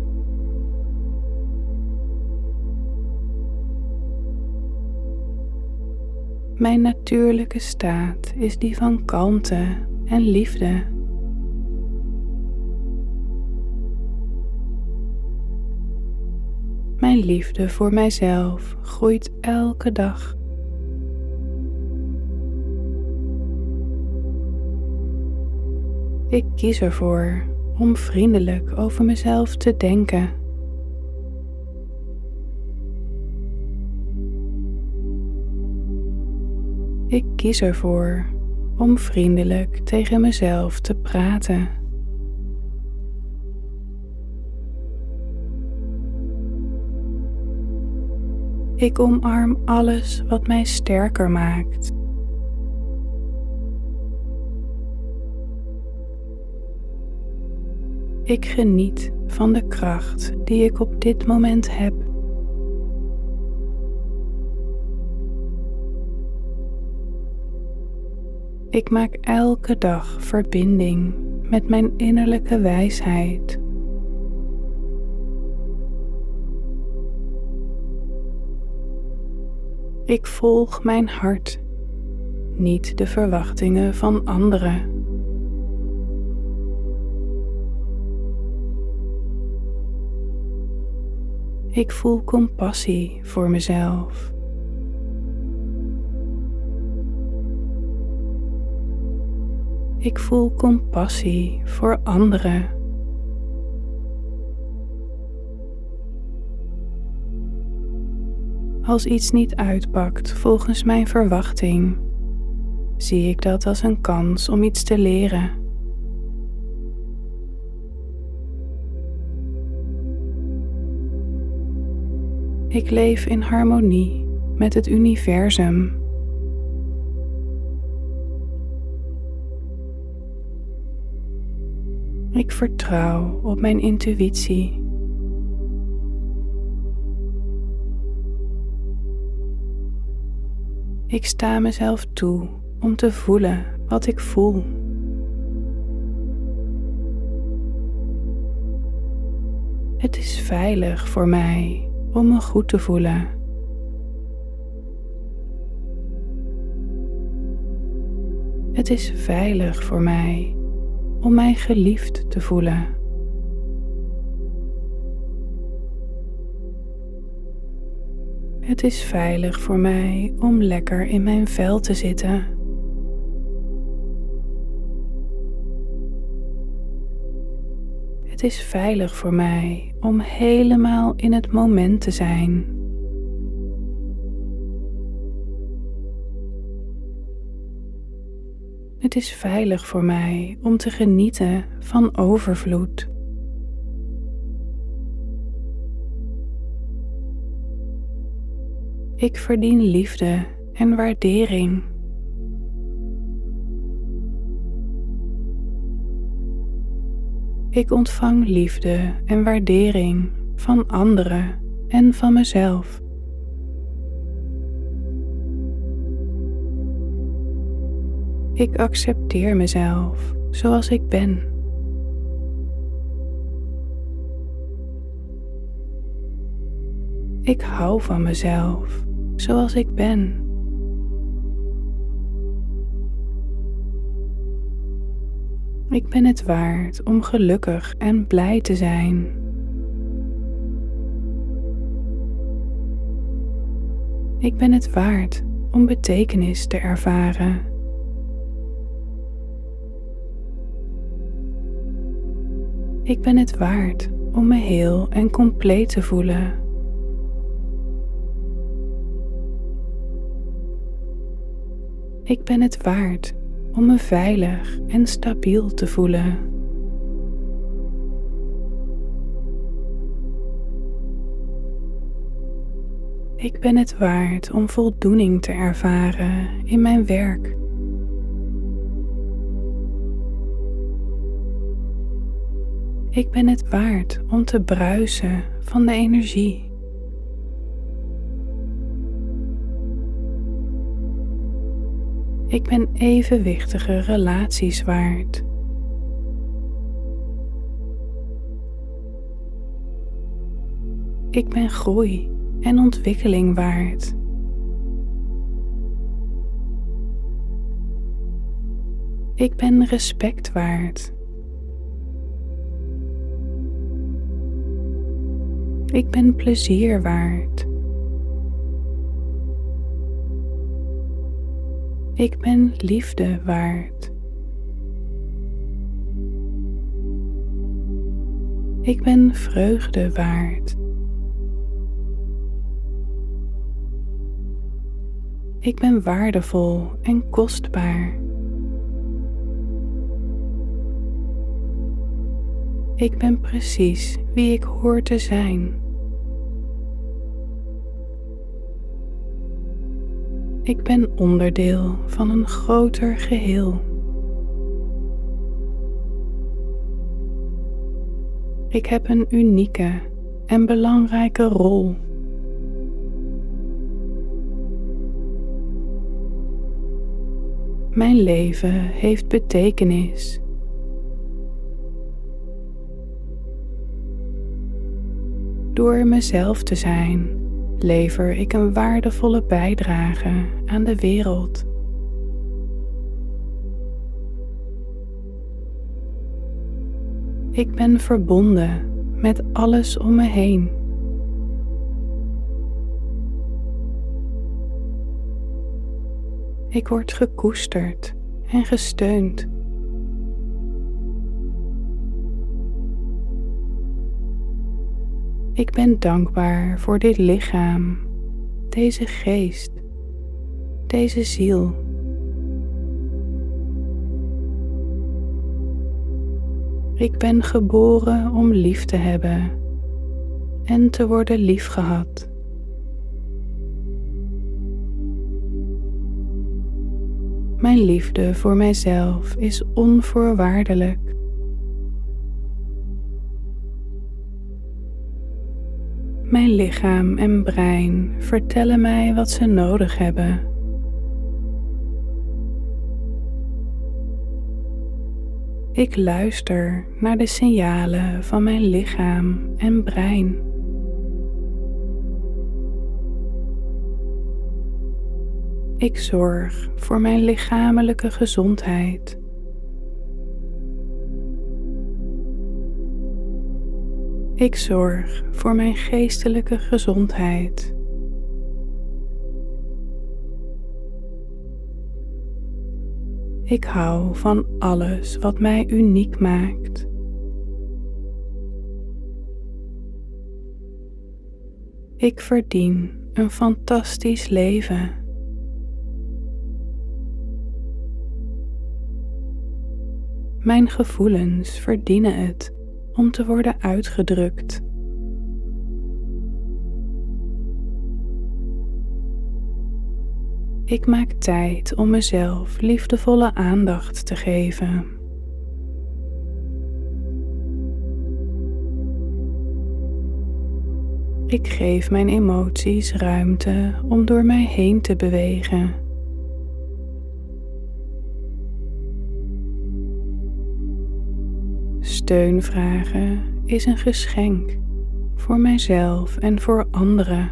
Mijn natuurlijke staat is die van kalmte en liefde. Mijn liefde voor mijzelf groeit elke dag. Ik kies ervoor om vriendelijk over mezelf te denken. Ik kies ervoor om vriendelijk tegen mezelf te praten. Ik omarm alles wat mij sterker maakt. Ik geniet van de kracht die ik op dit moment heb. Ik maak elke dag verbinding met mijn innerlijke wijsheid. Ik volg mijn hart, niet de verwachtingen van anderen. Ik voel compassie voor mezelf. Ik voel compassie voor anderen. Als iets niet uitpakt volgens mijn verwachting, zie ik dat als een kans om iets te leren. Ik leef in harmonie met het universum. Ik vertrouw op mijn intuïtie. Ik sta mezelf toe om te voelen wat ik voel. Het is veilig voor mij om me goed te voelen. Het is veilig voor mij om mij geliefd te voelen. Het is veilig voor mij om lekker in mijn vel te zitten. Het is veilig voor mij om helemaal in het moment te zijn. Het is veilig voor mij om te genieten van overvloed. Ik verdien liefde en waardering. Ik ontvang liefde en waardering van anderen en van mezelf. Ik accepteer mezelf zoals ik ben. Ik hou van mezelf zoals ik ben. Ik ben het waard om gelukkig en blij te zijn. Ik ben het waard om betekenis te ervaren. Ik ben het waard om me heel en compleet te voelen. Ik ben het waard om me veilig en stabiel te voelen. Ik ben het waard om voldoening te ervaren in mijn werk. Ik ben het waard om te bruisen van de energie. Ik ben evenwichtige relaties waard. Ik ben groei en ontwikkeling waard. Ik ben respect waard. Ik ben plezier waard. Ik ben liefde waard. Ik ben vreugde waard. Ik ben waardevol en kostbaar. Ik ben precies wie ik hoor te zijn. Ik ben onderdeel van een groter geheel. Ik heb een unieke en belangrijke rol. Mijn leven heeft betekenis. Door mezelf te zijn, lever ik een waardevolle bijdrage aan de wereld. Ik ben verbonden met alles om me heen. Ik word gekoesterd en gesteund. Ik ben dankbaar voor dit lichaam, deze geest, deze ziel. Ik ben geboren om lief te hebben en te worden liefgehad. Mijn liefde voor mijzelf is onvoorwaardelijk. Mijn lichaam en brein vertellen mij wat ze nodig hebben. Ik luister naar de signalen van mijn lichaam en brein. Ik zorg voor mijn lichamelijke gezondheid. Ik zorg voor mijn geestelijke gezondheid. Ik hou van alles wat mij uniek maakt. Ik verdien een fantastisch leven. Mijn gevoelens verdienen het om te worden uitgedrukt. Ik maak tijd om mezelf liefdevolle aandacht te geven. Ik geef mijn emoties ruimte om door mij heen te bewegen. Steun vragen is een geschenk voor mijzelf en voor anderen.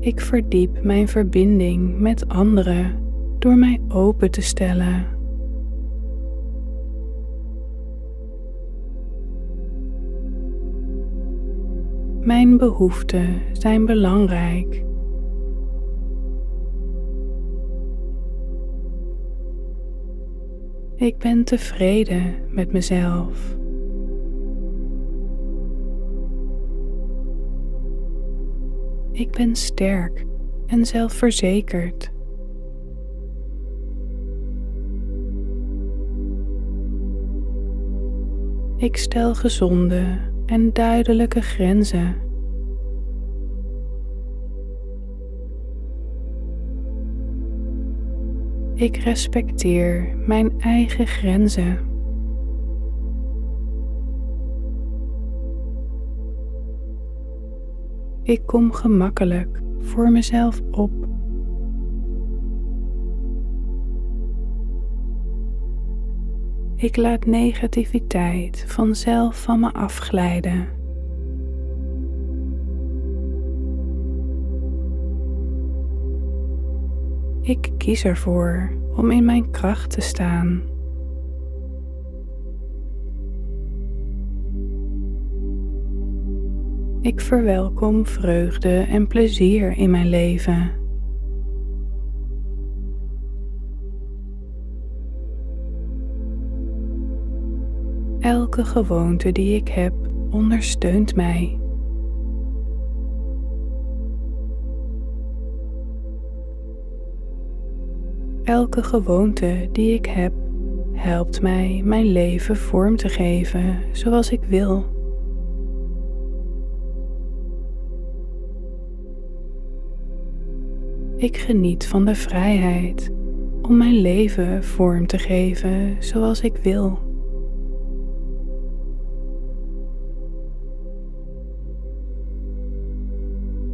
Ik verdiep mijn verbinding met anderen door mij open te stellen. Mijn behoeften zijn belangrijk. Ik ben tevreden met mezelf. Ik ben sterk en zelfverzekerd. Ik stel gezonde en duidelijke grenzen. Ik respecteer mijn eigen grenzen. Ik kom gemakkelijk voor mezelf op. Ik laat negativiteit vanzelf van me afglijden. Ik kies ervoor om in mijn kracht te staan. Ik verwelkom vreugde en plezier in mijn leven. Elke gewoonte die ik heb ondersteunt mij. Elke gewoonte die ik heb helpt mij mijn leven vorm te geven zoals ik wil. Ik geniet van de vrijheid om mijn leven vorm te geven zoals ik wil.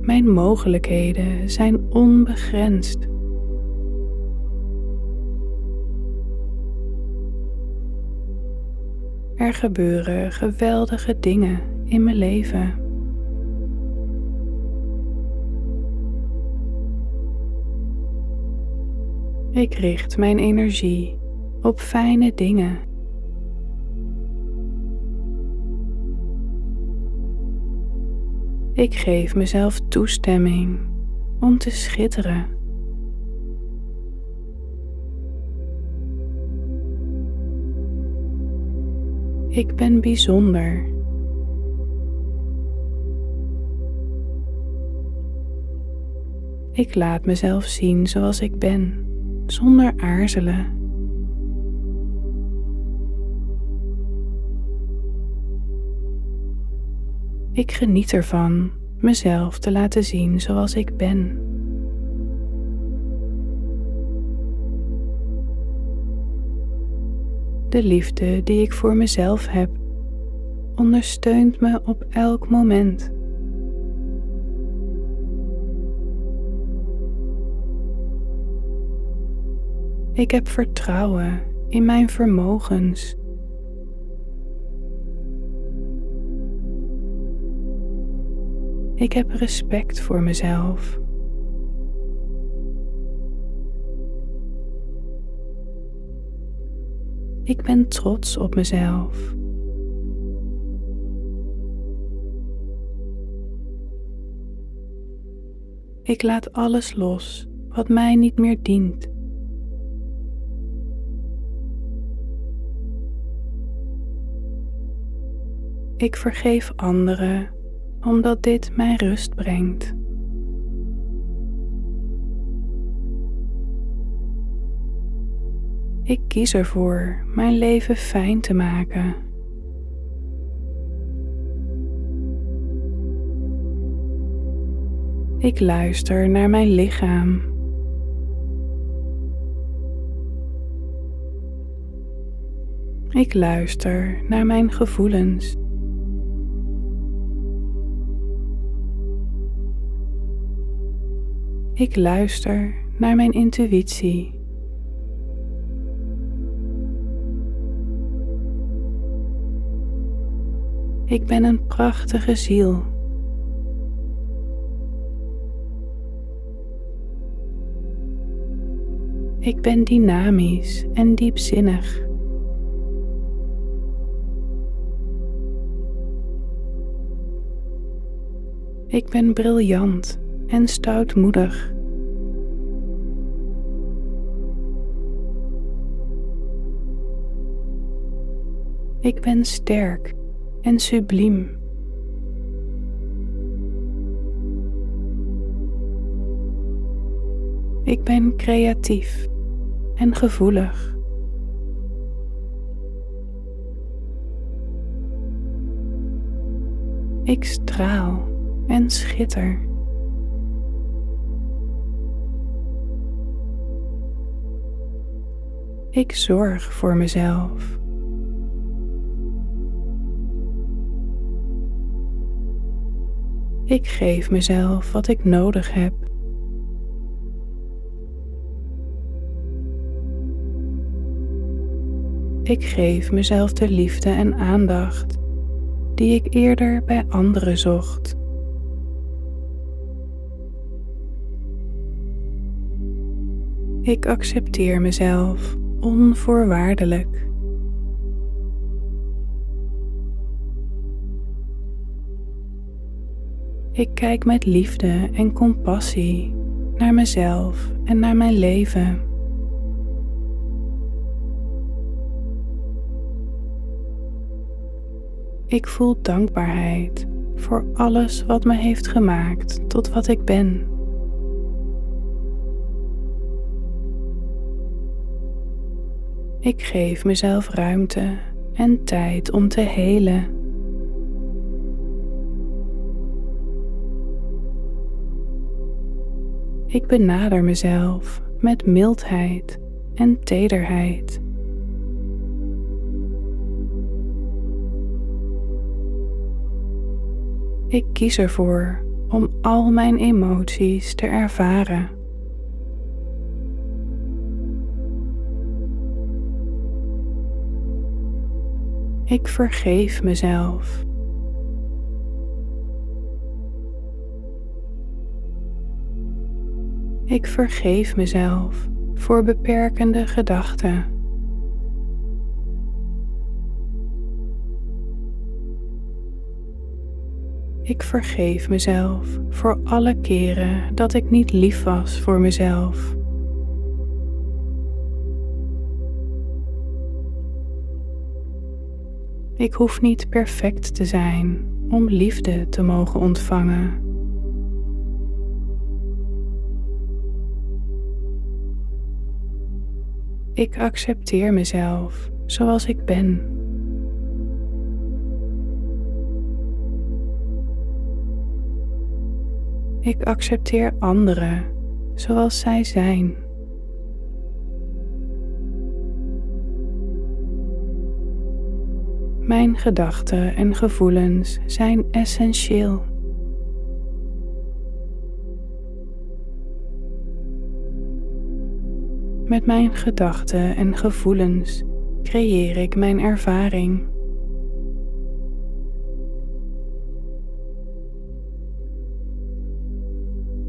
Mijn mogelijkheden zijn onbegrensd. Er gebeuren geweldige dingen in mijn leven. Ik richt mijn energie op fijne dingen. Ik geef mezelf toestemming om te schitteren. Ik ben bijzonder. Ik laat mezelf zien zoals ik ben, zonder aarzelen. Ik geniet ervan mezelf te laten zien zoals ik ben. De liefde die ik voor mezelf heb ondersteunt me op elk moment. Ik heb vertrouwen in mijn vermogens. Ik heb respect voor mezelf. Ik ben trots op mezelf. Ik laat alles los wat mij niet meer dient. Ik vergeef anderen omdat dit mij rust brengt. Ik kies ervoor mijn leven fijn te maken. Ik luister naar mijn lichaam. Ik luister naar mijn gevoelens. Ik luister naar mijn intuïtie. Ik ben een prachtige ziel. Ik ben dynamisch en diepzinnig. Ik ben briljant en stoutmoedig. Ik ben sterk en subliem. Ik ben creatief en gevoelig. Ik straal en schitter. Ik zorg voor mezelf. Ik geef mezelf wat ik nodig heb. Ik geef mezelf de liefde en aandacht die ik eerder bij anderen zocht. Ik accepteer mezelf onvoorwaardelijk. Ik kijk met liefde en compassie naar mezelf en naar mijn leven. Ik voel dankbaarheid voor alles wat me heeft gemaakt tot wat ik ben. Ik geef mezelf ruimte en tijd om te helen. Ik benader mezelf met mildheid en tederheid. Ik kies ervoor om al mijn emoties te ervaren. Ik vergeef mezelf. Ik vergeef mezelf voor beperkende gedachten. Ik vergeef mezelf voor alle keren dat ik niet lief was voor mezelf. Ik hoef niet perfect te zijn om liefde te mogen ontvangen. Ik accepteer mezelf zoals ik ben. Ik accepteer anderen zoals zij zijn. Mijn gedachten en gevoelens zijn essentieel. Met mijn gedachten en gevoelens creëer ik mijn ervaring.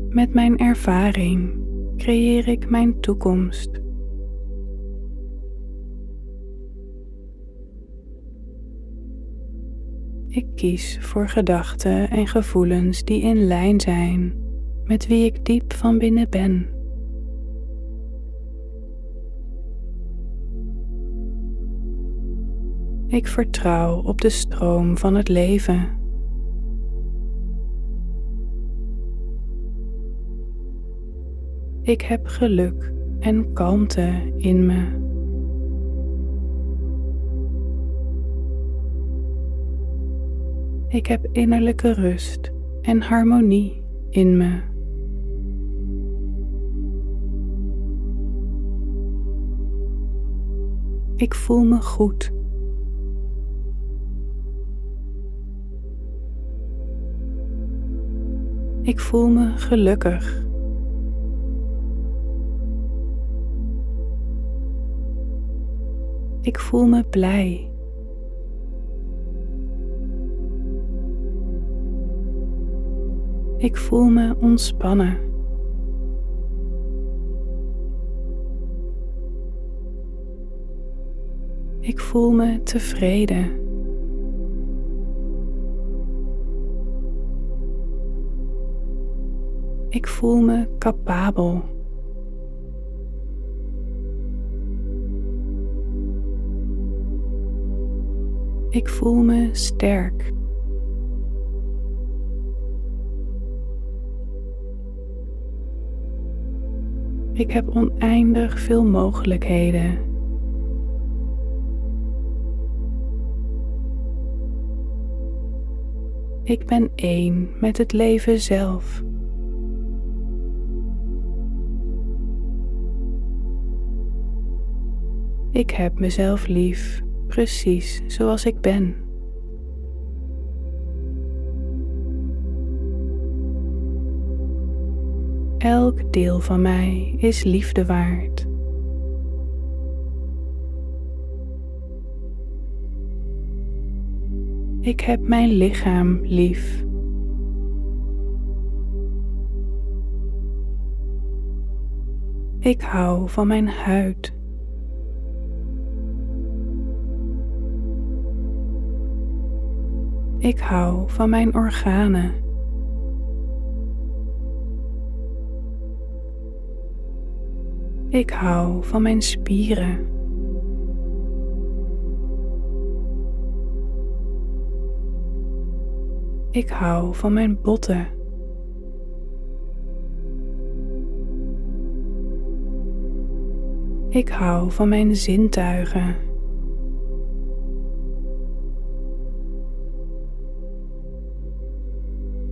Met mijn ervaring creëer ik mijn toekomst. Ik kies voor gedachten en gevoelens die in lijn zijn met wie ik diep van binnen ben. Ik vertrouw op de stroom van het leven. Ik heb geluk en kalmte in me. Ik heb innerlijke rust en harmonie in me. Ik voel me goed. Ik voel me gelukkig. Ik voel me blij. Ik voel me ontspannen. Ik voel me tevreden. Ik voel me capabel. Ik voel me sterk. Ik heb oneindig veel mogelijkheden. Ik ben één met het leven zelf. Ik heb mezelf lief, precies zoals ik ben. Elk deel van mij is liefde waard. Ik heb mijn lichaam lief. Ik hou van mijn huid. Ik hou van mijn organen. Ik hou van mijn spieren. Ik hou van mijn botten. Ik hou van mijn zintuigen.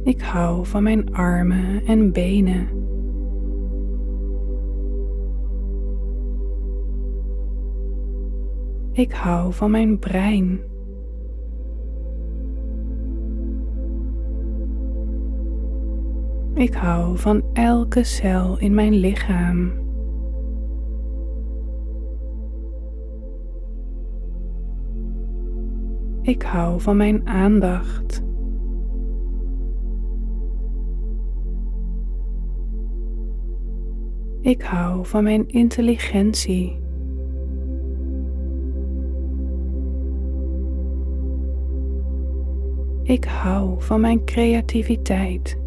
Ik hou van mijn armen en benen. Ik hou van mijn brein. Ik hou van elke cel in mijn lichaam. Ik hou van mijn aandacht. Ik hou van mijn intelligentie. Ik hou van mijn creativiteit.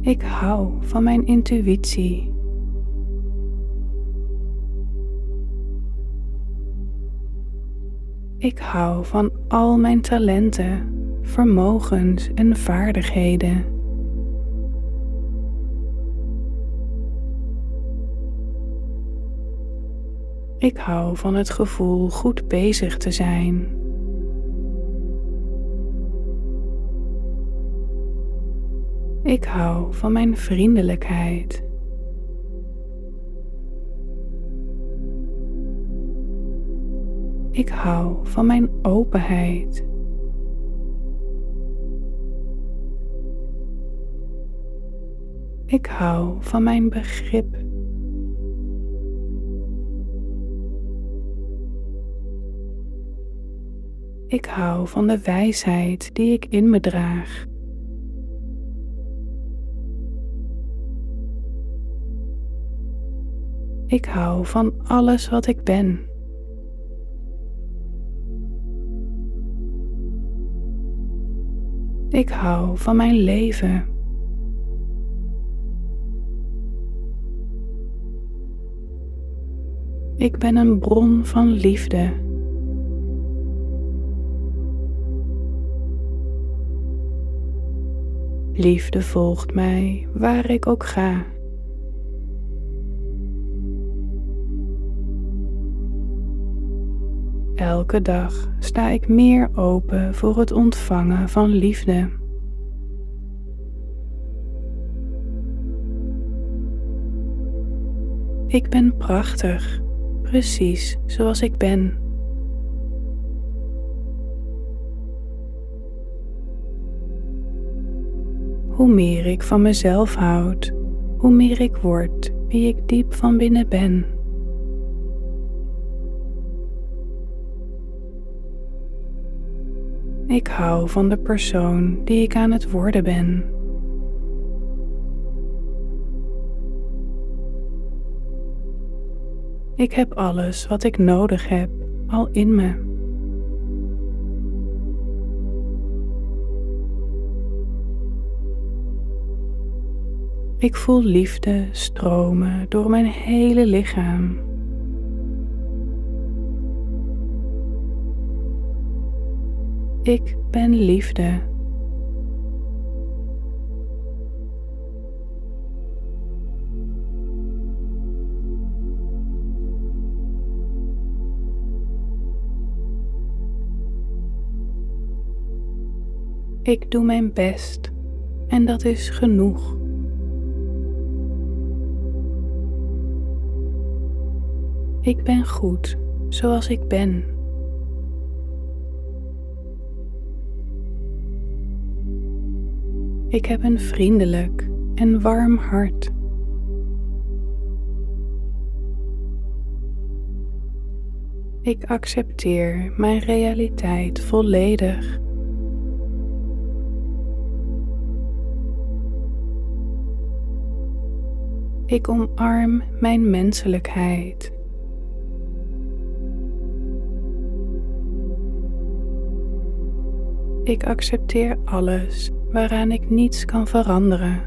Ik hou van mijn intuïtie. Ik hou van al mijn talenten, vermogens en vaardigheden. Ik hou van het gevoel goed bezig te zijn. Ik hou van mijn vriendelijkheid. Ik hou van mijn openheid. Ik hou van mijn begrip. Ik hou van de wijsheid die ik in me draag. Ik hou van alles wat ik ben. Ik hou van mijn leven. Ik ben een bron van liefde. Liefde volgt mij waar ik ook ga. Elke dag sta ik meer open voor het ontvangen van liefde. Ik ben prachtig, precies zoals ik ben. Hoe meer ik van mezelf houd, hoe meer ik word wie ik diep van binnen ben. Ik hou van de persoon die ik aan het worden ben. Ik heb alles wat ik nodig heb al in me. Ik voel liefde stromen door mijn hele lichaam. Ik ben liefde. Ik doe mijn best en dat is genoeg. Ik ben goed zoals ik ben. Ik heb een vriendelijk en warm hart. Ik accepteer mijn realiteit volledig. Ik omarm mijn menselijkheid. Ik accepteer alles waaraan ik niets kan veranderen.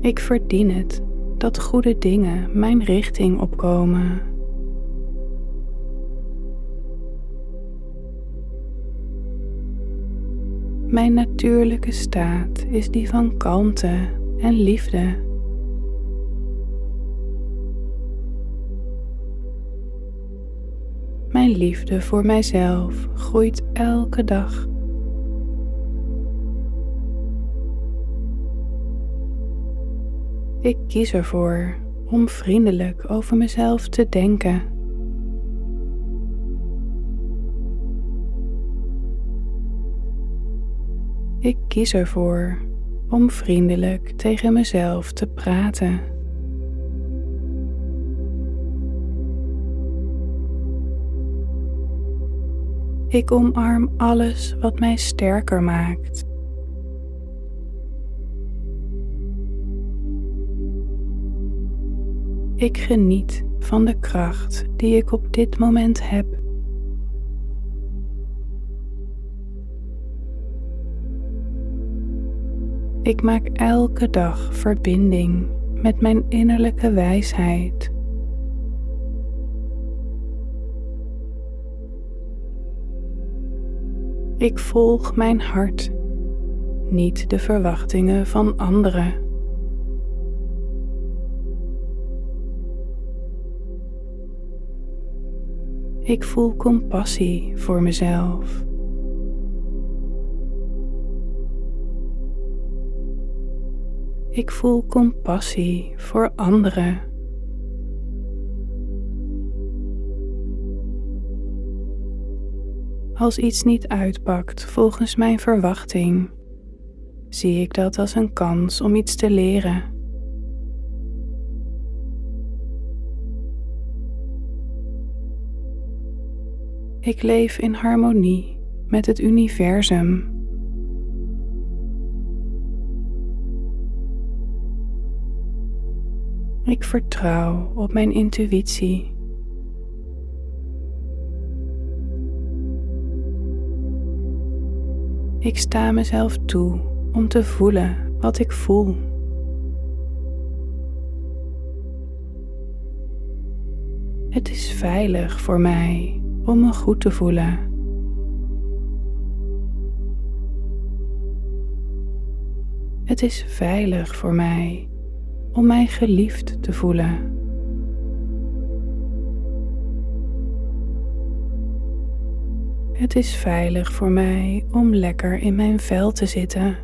Ik verdien het dat goede dingen mijn richting opkomen. Mijn natuurlijke staat is die van kalmte en liefde. Mijn liefde voor mijzelf groeit elke dag. Ik kies ervoor om vriendelijk over mezelf te denken. Ik kies ervoor om vriendelijk tegen mezelf te praten. Ik omarm alles wat mij sterker maakt. Ik geniet van de kracht die ik op dit moment heb. Ik maak elke dag verbinding met mijn innerlijke wijsheid. Ik volg mijn hart, niet de verwachtingen van anderen. Ik voel compassie voor mezelf. Ik voel compassie voor anderen. Als iets niet uitpakt volgens mijn verwachting, zie ik dat als een kans om iets te leren. Ik leef in harmonie met het universum. Ik vertrouw op mijn intuïtie. Ik sta mezelf toe om te voelen wat ik voel. Het is veilig voor mij om me goed te voelen. Het is veilig voor mij om mij geliefd te voelen. Het is veilig voor mij om lekker in mijn vel te zitten.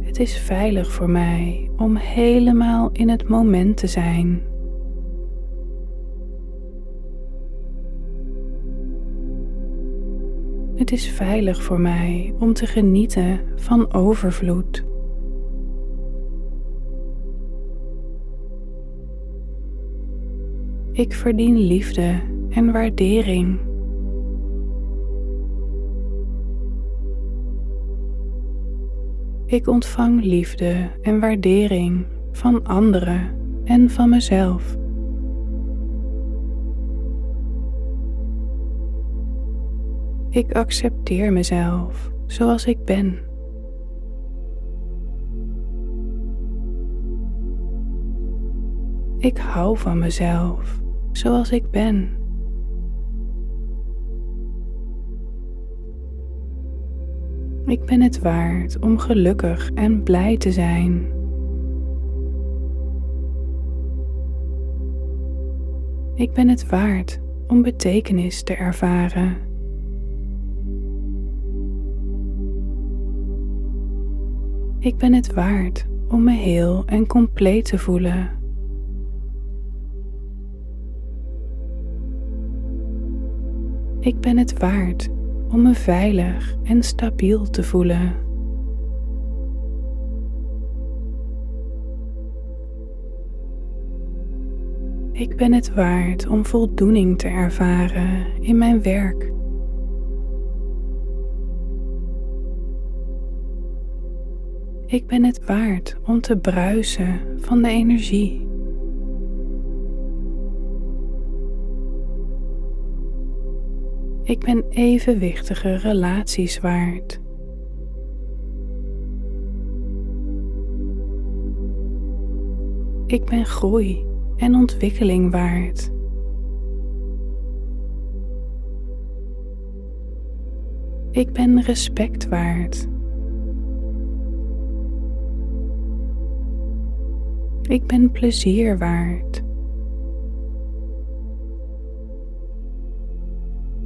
Het is veilig voor mij om helemaal in het moment te zijn. Het is veilig voor mij om te genieten van overvloed. Ik verdien liefde en waardering. Ik ontvang liefde en waardering van anderen en van mezelf. Ik accepteer mezelf zoals ik ben. Ik hou van mezelf zoals ik ben. Ik ben het waard om gelukkig en blij te zijn. Ik ben het waard om betekenis te ervaren. Ik ben het waard om me heel en compleet te voelen. Ik ben het waard om me veilig en stabiel te voelen. Ik ben het waard om voldoening te ervaren in mijn werk. Ik ben het waard om te bruisen van de energie. Ik ben evenwichtige relaties waard. Ik ben groei en ontwikkeling waard. Ik ben respect waard. Ik ben plezier waard.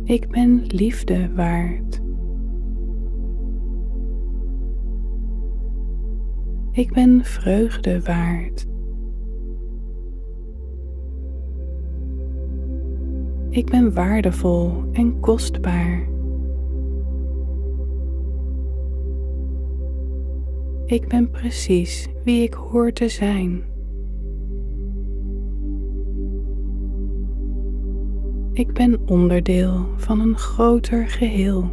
Ik ben liefde waard. Ik ben vreugde waard. Ik ben waardevol en kostbaar. Ik ben precies wie ik hoor te zijn. Ik ben onderdeel van een groter geheel.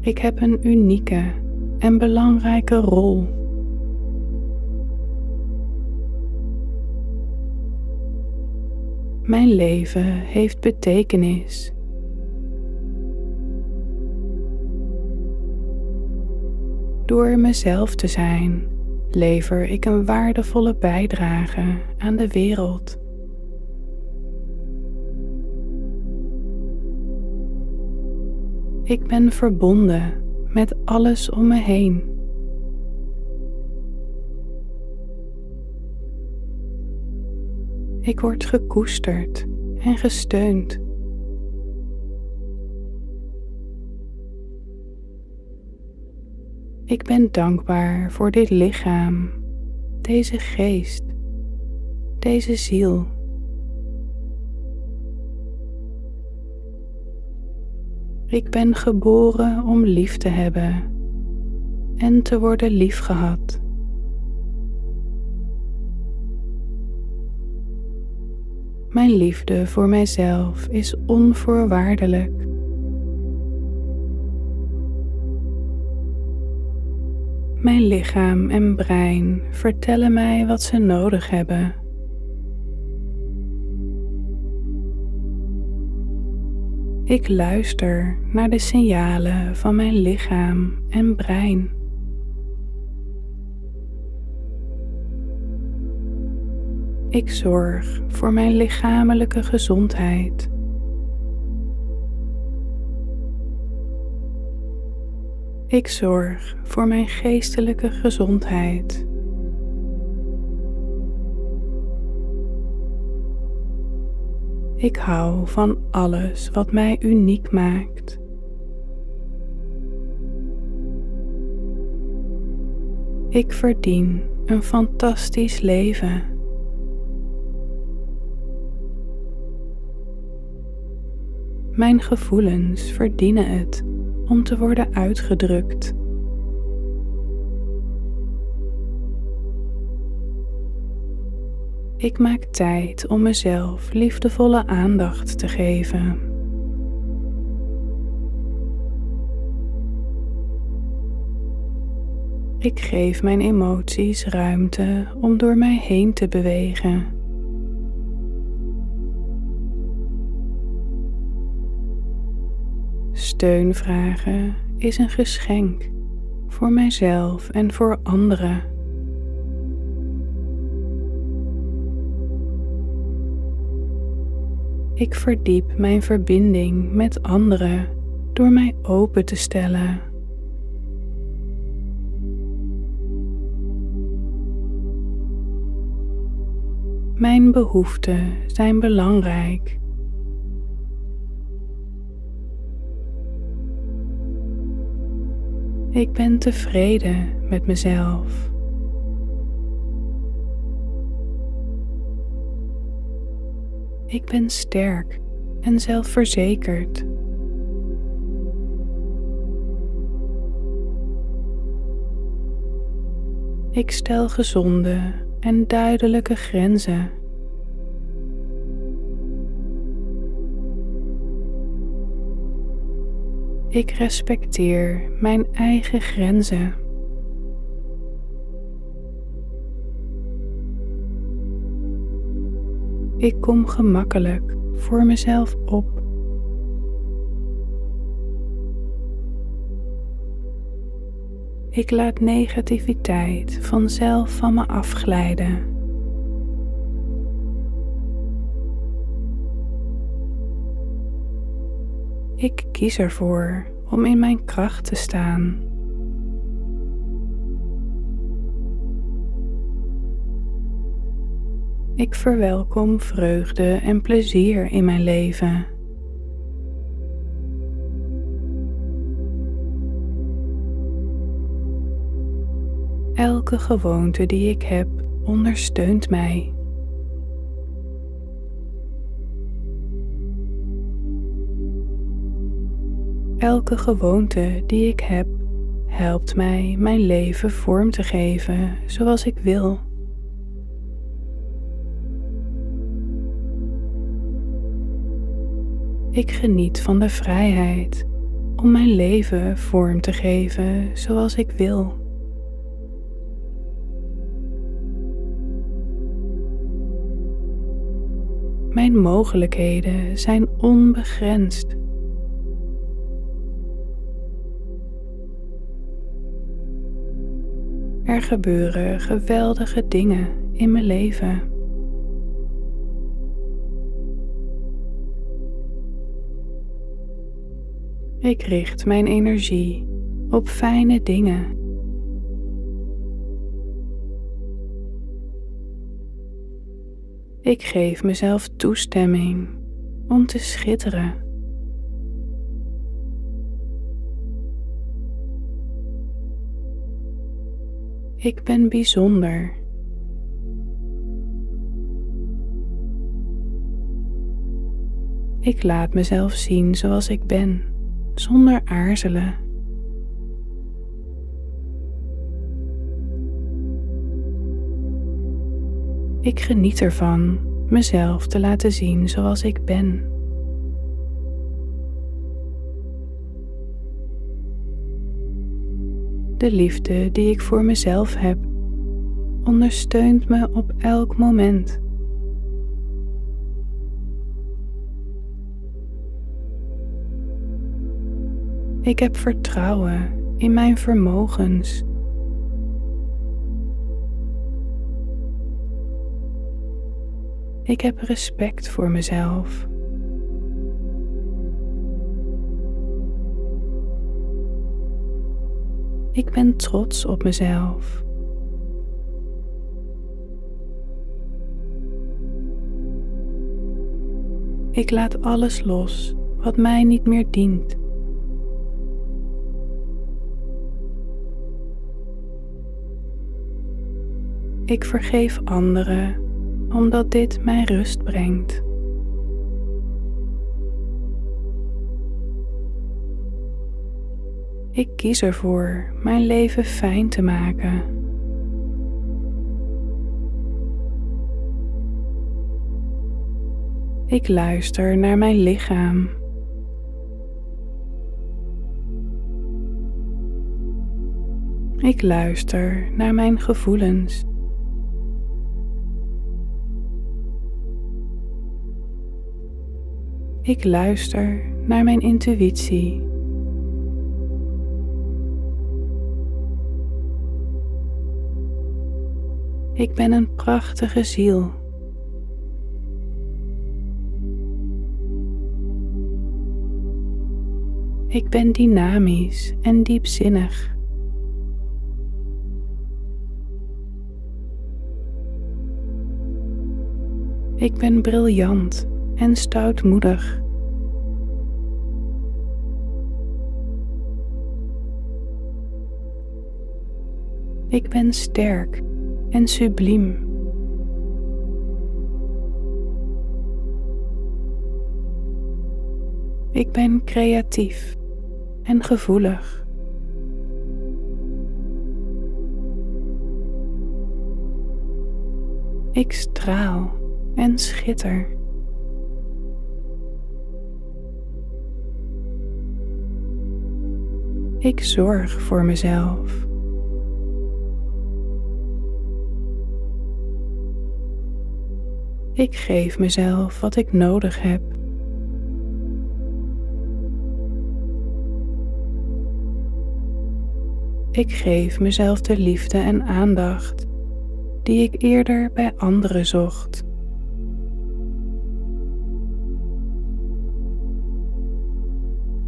Ik heb een unieke en belangrijke rol. Mijn leven heeft betekenis. Door mezelf te zijn, lever ik een waardevolle bijdrage aan de wereld. Ik ben verbonden met alles om me heen. Ik word gekoesterd en gesteund. Ik ben dankbaar voor dit lichaam, deze geest, deze ziel. Ik ben geboren om lief te hebben en te worden liefgehad. Mijn liefde voor mijzelf is onvoorwaardelijk. Mijn lichaam en brein vertellen mij wat ze nodig hebben. Ik luister naar de signalen van mijn lichaam en brein. Ik zorg voor mijn lichamelijke gezondheid. Ik zorg voor mijn geestelijke gezondheid. Ik hou van alles wat mij uniek maakt. Ik verdien een fantastisch leven. Mijn gevoelens verdienen het om te worden uitgedrukt. Ik maak tijd om mezelf liefdevolle aandacht te geven. Ik geef mijn emoties ruimte om door mij heen te bewegen. Steun vragen is een geschenk voor mijzelf en voor anderen. Ik verdiep mijn verbinding met anderen door mij open te stellen. Mijn behoeften zijn belangrijk. Ik ben tevreden met mezelf. Ik ben sterk en zelfverzekerd. Ik stel gezonde en duidelijke grenzen. Ik respecteer mijn eigen grenzen. Ik kom gemakkelijk voor mezelf op. Ik laat negativiteit vanzelf van me afglijden. Ik kies ervoor om in mijn kracht te staan. Ik verwelkom vreugde en plezier in mijn leven. Elke gewoonte die ik heb ondersteunt mij. Elke gewoonte die ik heb helpt mij mijn leven vorm te geven zoals ik wil. Ik geniet van de vrijheid om mijn leven vorm te geven zoals ik wil. Mijn mogelijkheden zijn onbegrensd. Er gebeuren geweldige dingen in mijn leven. Ik richt mijn energie op fijne dingen. Ik geef mezelf toestemming om te schitteren. Ik ben bijzonder. Ik laat mezelf zien zoals ik ben, zonder aarzelen. Ik geniet ervan mezelf te laten zien zoals ik ben. De liefde die ik voor mezelf heb ondersteunt me op elk moment. Ik heb vertrouwen in mijn vermogens. Ik heb respect voor mezelf. Ik ben trots op mezelf. Ik laat alles los wat mij niet meer dient. Ik vergeef anderen omdat dit mij rust brengt. Ik kies ervoor mijn leven fijn te maken. Ik luister naar mijn lichaam. Ik luister naar mijn gevoelens. Ik luister naar mijn intuïtie. Ik ben een prachtige ziel. Ik ben dynamisch en diepzinnig. Ik ben briljant en stoutmoedig. Ik ben sterk en subliem. Ik ben creatief en gevoelig. Ik straal en schitter. Ik zorg voor mezelf. Ik geef mezelf wat ik nodig heb. Ik geef mezelf de liefde en aandacht die ik eerder bij anderen zocht.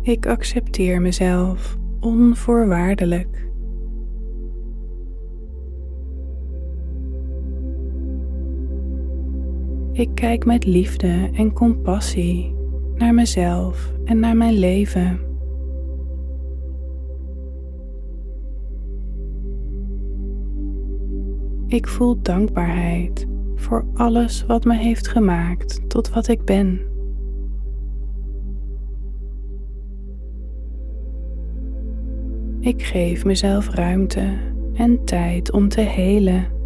Ik accepteer mezelf onvoorwaardelijk. Ik kijk met liefde en compassie naar mezelf en naar mijn leven. Ik voel dankbaarheid voor alles wat me heeft gemaakt tot wat ik ben. Ik geef mezelf ruimte en tijd om te helen.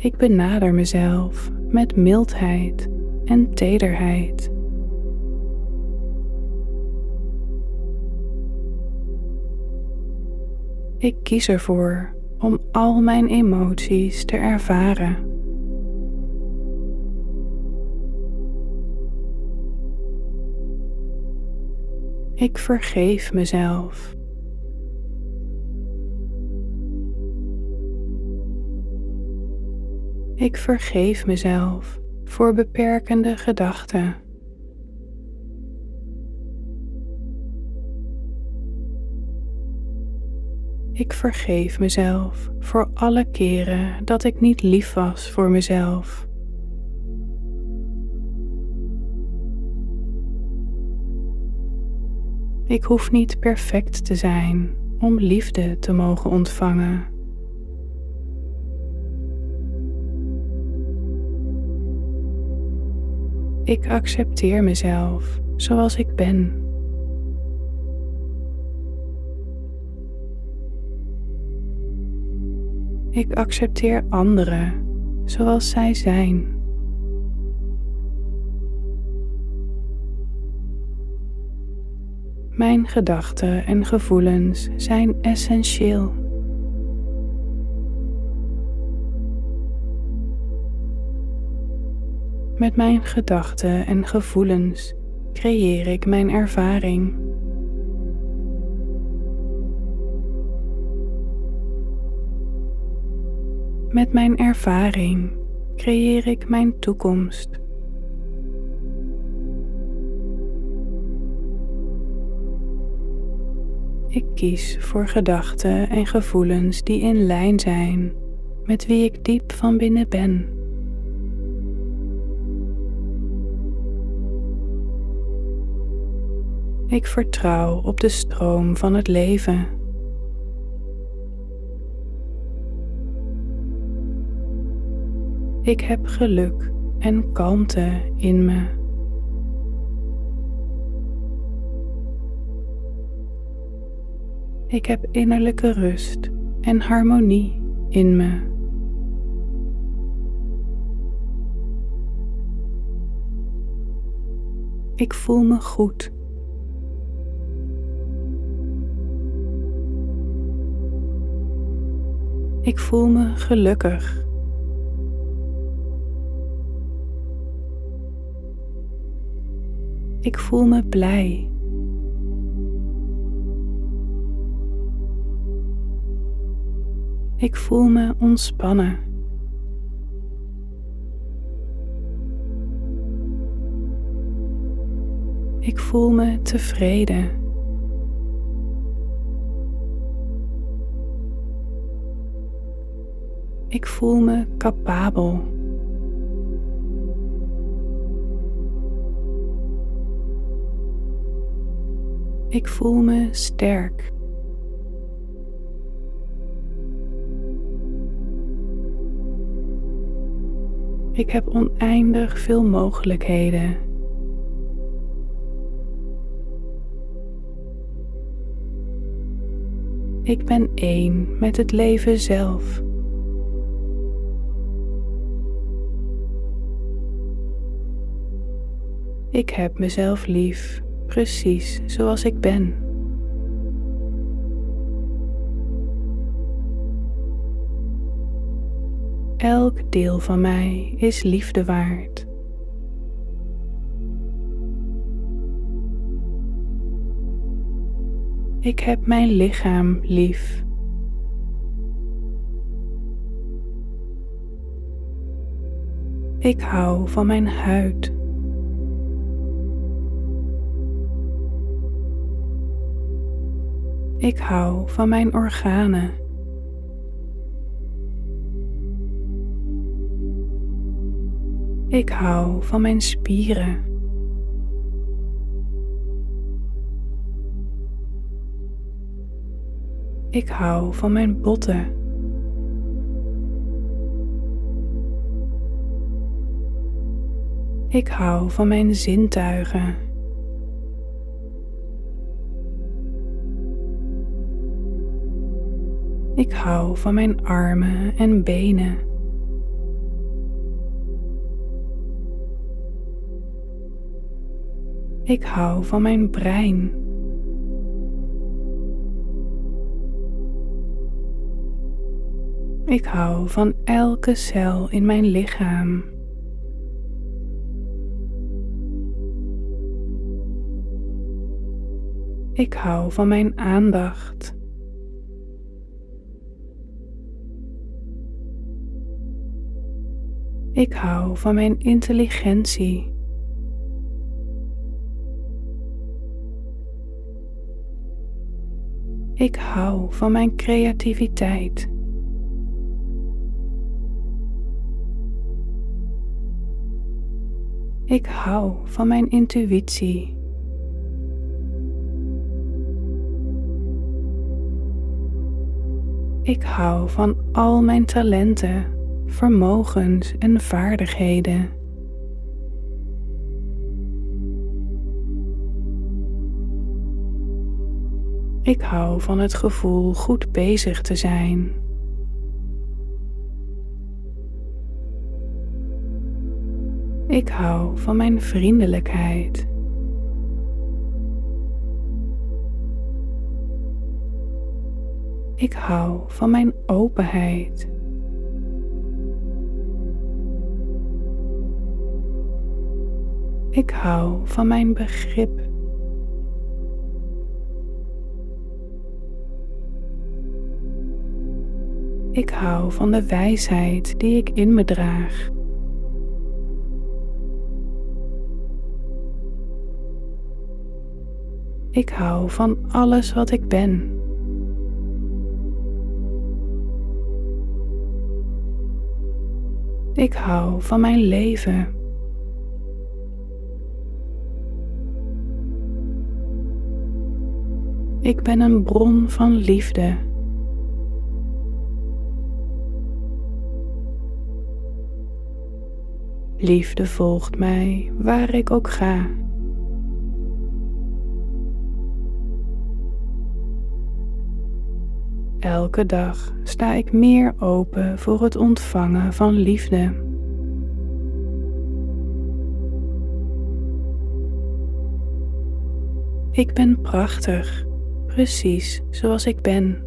Ik benader mezelf met mildheid en tederheid. Ik kies ervoor om al mijn emoties te ervaren. Ik vergeef mezelf. Ik vergeef mezelf voor beperkende gedachten. Ik vergeef mezelf voor alle keren dat ik niet lief was voor mezelf. Ik hoef niet perfect te zijn om liefde te mogen ontvangen. Ik accepteer mezelf zoals ik ben. Ik accepteer anderen zoals zij zijn. Mijn gedachten en gevoelens zijn essentieel. Met mijn gedachten en gevoelens creëer ik mijn ervaring. Met mijn ervaring creëer ik mijn toekomst. Ik kies voor gedachten en gevoelens die in lijn zijn met wie ik diep van binnen ben. Ik vertrouw op de stroom van het leven. Ik heb geluk en kalmte in me. Ik heb innerlijke rust en harmonie in me. Ik voel me goed. Ik voel me gelukkig. Ik voel me blij. Ik voel me ontspannen. Ik voel me tevreden. Ik voel me capabel. Ik voel me sterk. Ik heb oneindig veel mogelijkheden. Ik ben één met het leven zelf. Ik heb mezelf lief, precies zoals ik ben. Elk deel van mij is liefde waard. Ik heb mijn lichaam lief. Ik hou van mijn huid. Ik hou van mijn organen. Ik hou van mijn spieren. Ik hou van mijn botten. Ik hou van mijn zintuigen. Ik hou van mijn armen en benen. Ik hou van mijn brein. Ik hou van elke cel in mijn lichaam. Ik hou van mijn aandacht. Ik hou van mijn intelligentie. Ik hou van mijn creativiteit. Ik hou van mijn intuïtie. Ik hou van al mijn talenten, vermogens en vaardigheden. Ik hou van het gevoel goed bezig te zijn. Ik hou van mijn vriendelijkheid. Ik hou van mijn openheid. Ik hou van mijn begrip. Ik hou van de wijsheid die ik in me draag. Ik hou van alles wat ik ben. Ik hou van mijn leven. Ik ben een bron van liefde. Liefde volgt mij waar ik ook ga. Elke dag sta ik meer open voor het ontvangen van liefde. Ik ben prachtig, precies zoals ik ben.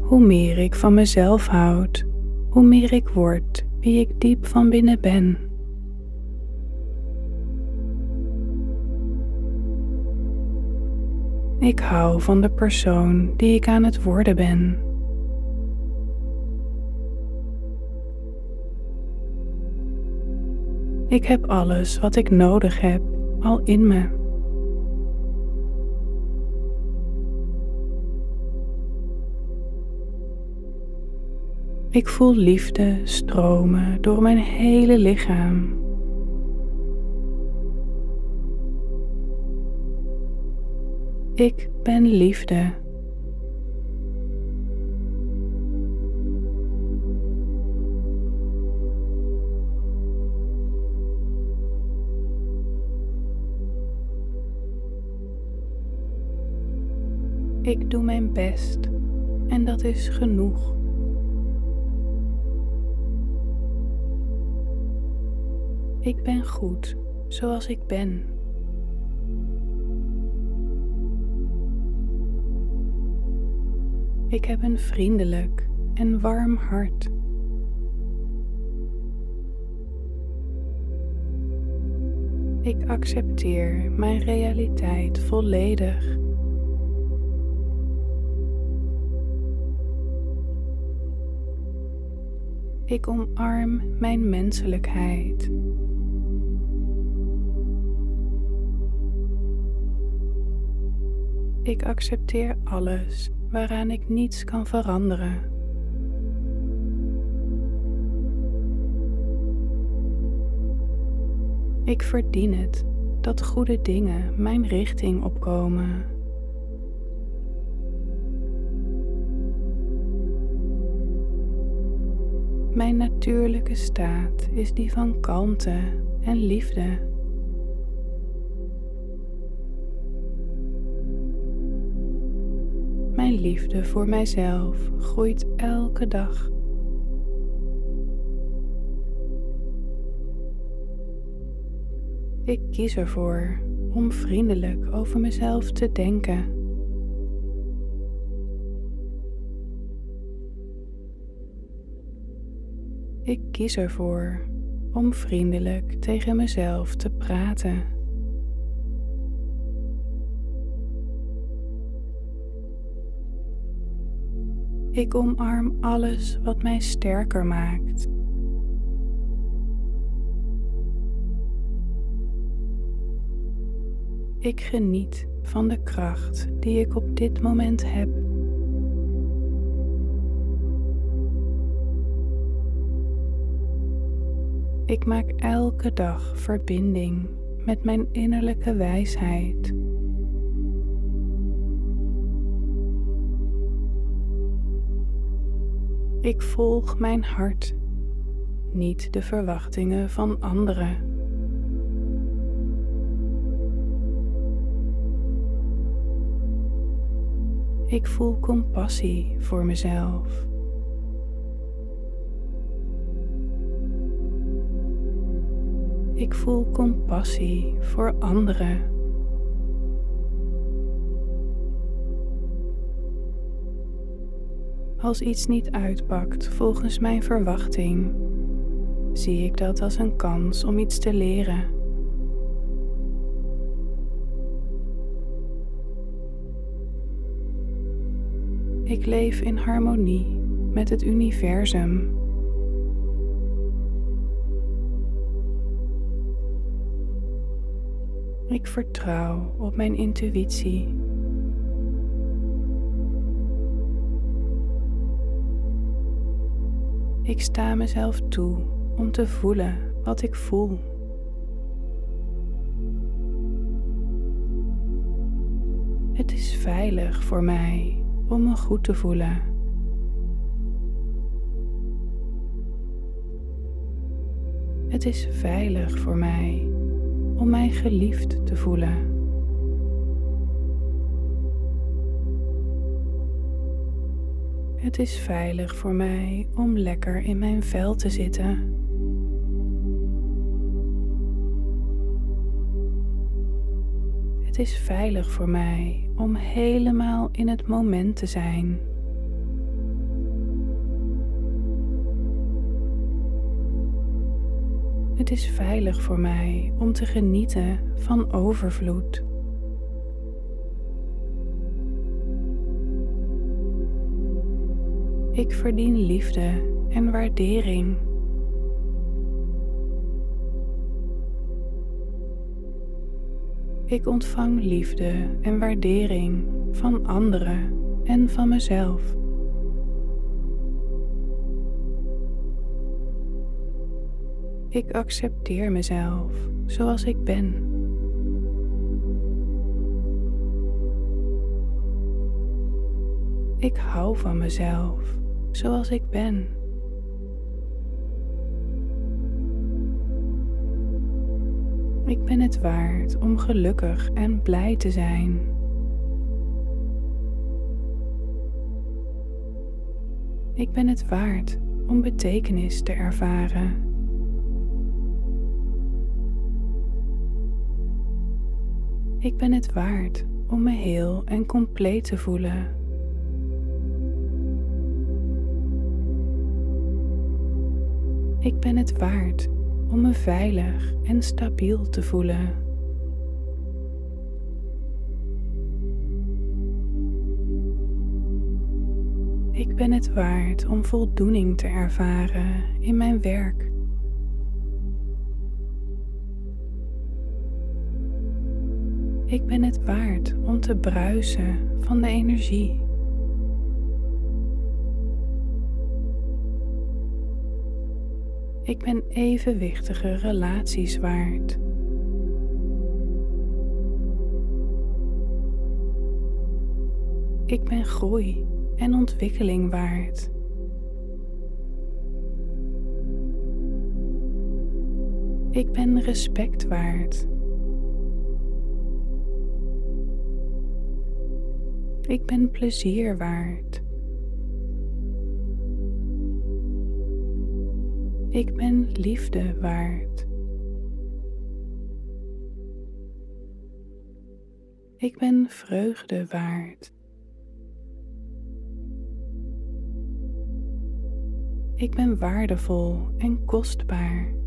Hoe meer ik van mezelf houd, hoe meer ik word wie ik diep van binnen ben. Ik hou van de persoon die ik aan het worden ben. Ik heb alles wat ik nodig heb al in me. Ik voel liefde stromen door mijn hele lichaam. Ik ben liefde. En dat is genoeg. Ik ben goed zoals ik ben. Ik heb een vriendelijk en warm hart. Ik accepteer mijn realiteit volledig. Ik omarm mijn menselijkheid. Ik accepteer alles waaraan ik niets kan veranderen. Ik verdien het dat goede dingen mijn richting opkomen. Mijn natuurlijke staat is die van kalmte en liefde. Mijn liefde voor mijzelf groeit elke dag. Ik kies ervoor om vriendelijk over mezelf te denken. Ik kies ervoor om vriendelijk tegen mezelf te praten. Ik omarm alles wat mij sterker maakt. Ik geniet van de kracht die ik op dit moment heb. Ik maak elke dag verbinding met mijn innerlijke wijsheid. Ik volg mijn hart, niet de verwachtingen van anderen. Ik voel compassie voor mezelf. Ik voel compassie voor anderen. Als iets niet uitpakt volgens mijn verwachting, zie ik dat als een kans om iets te leren. Ik leef in harmonie met het universum. Ik vertrouw op mijn intuïtie. Ik sta mezelf toe om te voelen wat ik voel. Het is veilig voor mij om me goed te voelen. Het is veilig voor mij om mij geliefd te voelen. Het is veilig voor mij om lekker in mijn vel te zitten. Het is veilig voor mij om helemaal in het moment te zijn. Het is veilig voor mij om te genieten van overvloed. Ik verdien liefde en waardering. Ik ontvang liefde en waardering van anderen en van mezelf. Ik accepteer mezelf zoals ik ben. Ik hou van mezelf zoals ik ben. Ik ben het waard om gelukkig en blij te zijn. Ik ben het waard om betekenis te ervaren. Ik ben het waard om me heel en compleet te voelen. Ik ben het waard om me veilig en stabiel te voelen. Ik ben het waard om voldoening te ervaren in mijn werk. Ik ben het waard om te bruisen van de energie. Ik ben evenwichtige relaties waard. Ik ben groei en ontwikkeling waard. Ik ben respect waard. Ik ben plezier waard. Ik ben liefde waard. Ik ben vreugde waard. Ik ben waardevol en kostbaar.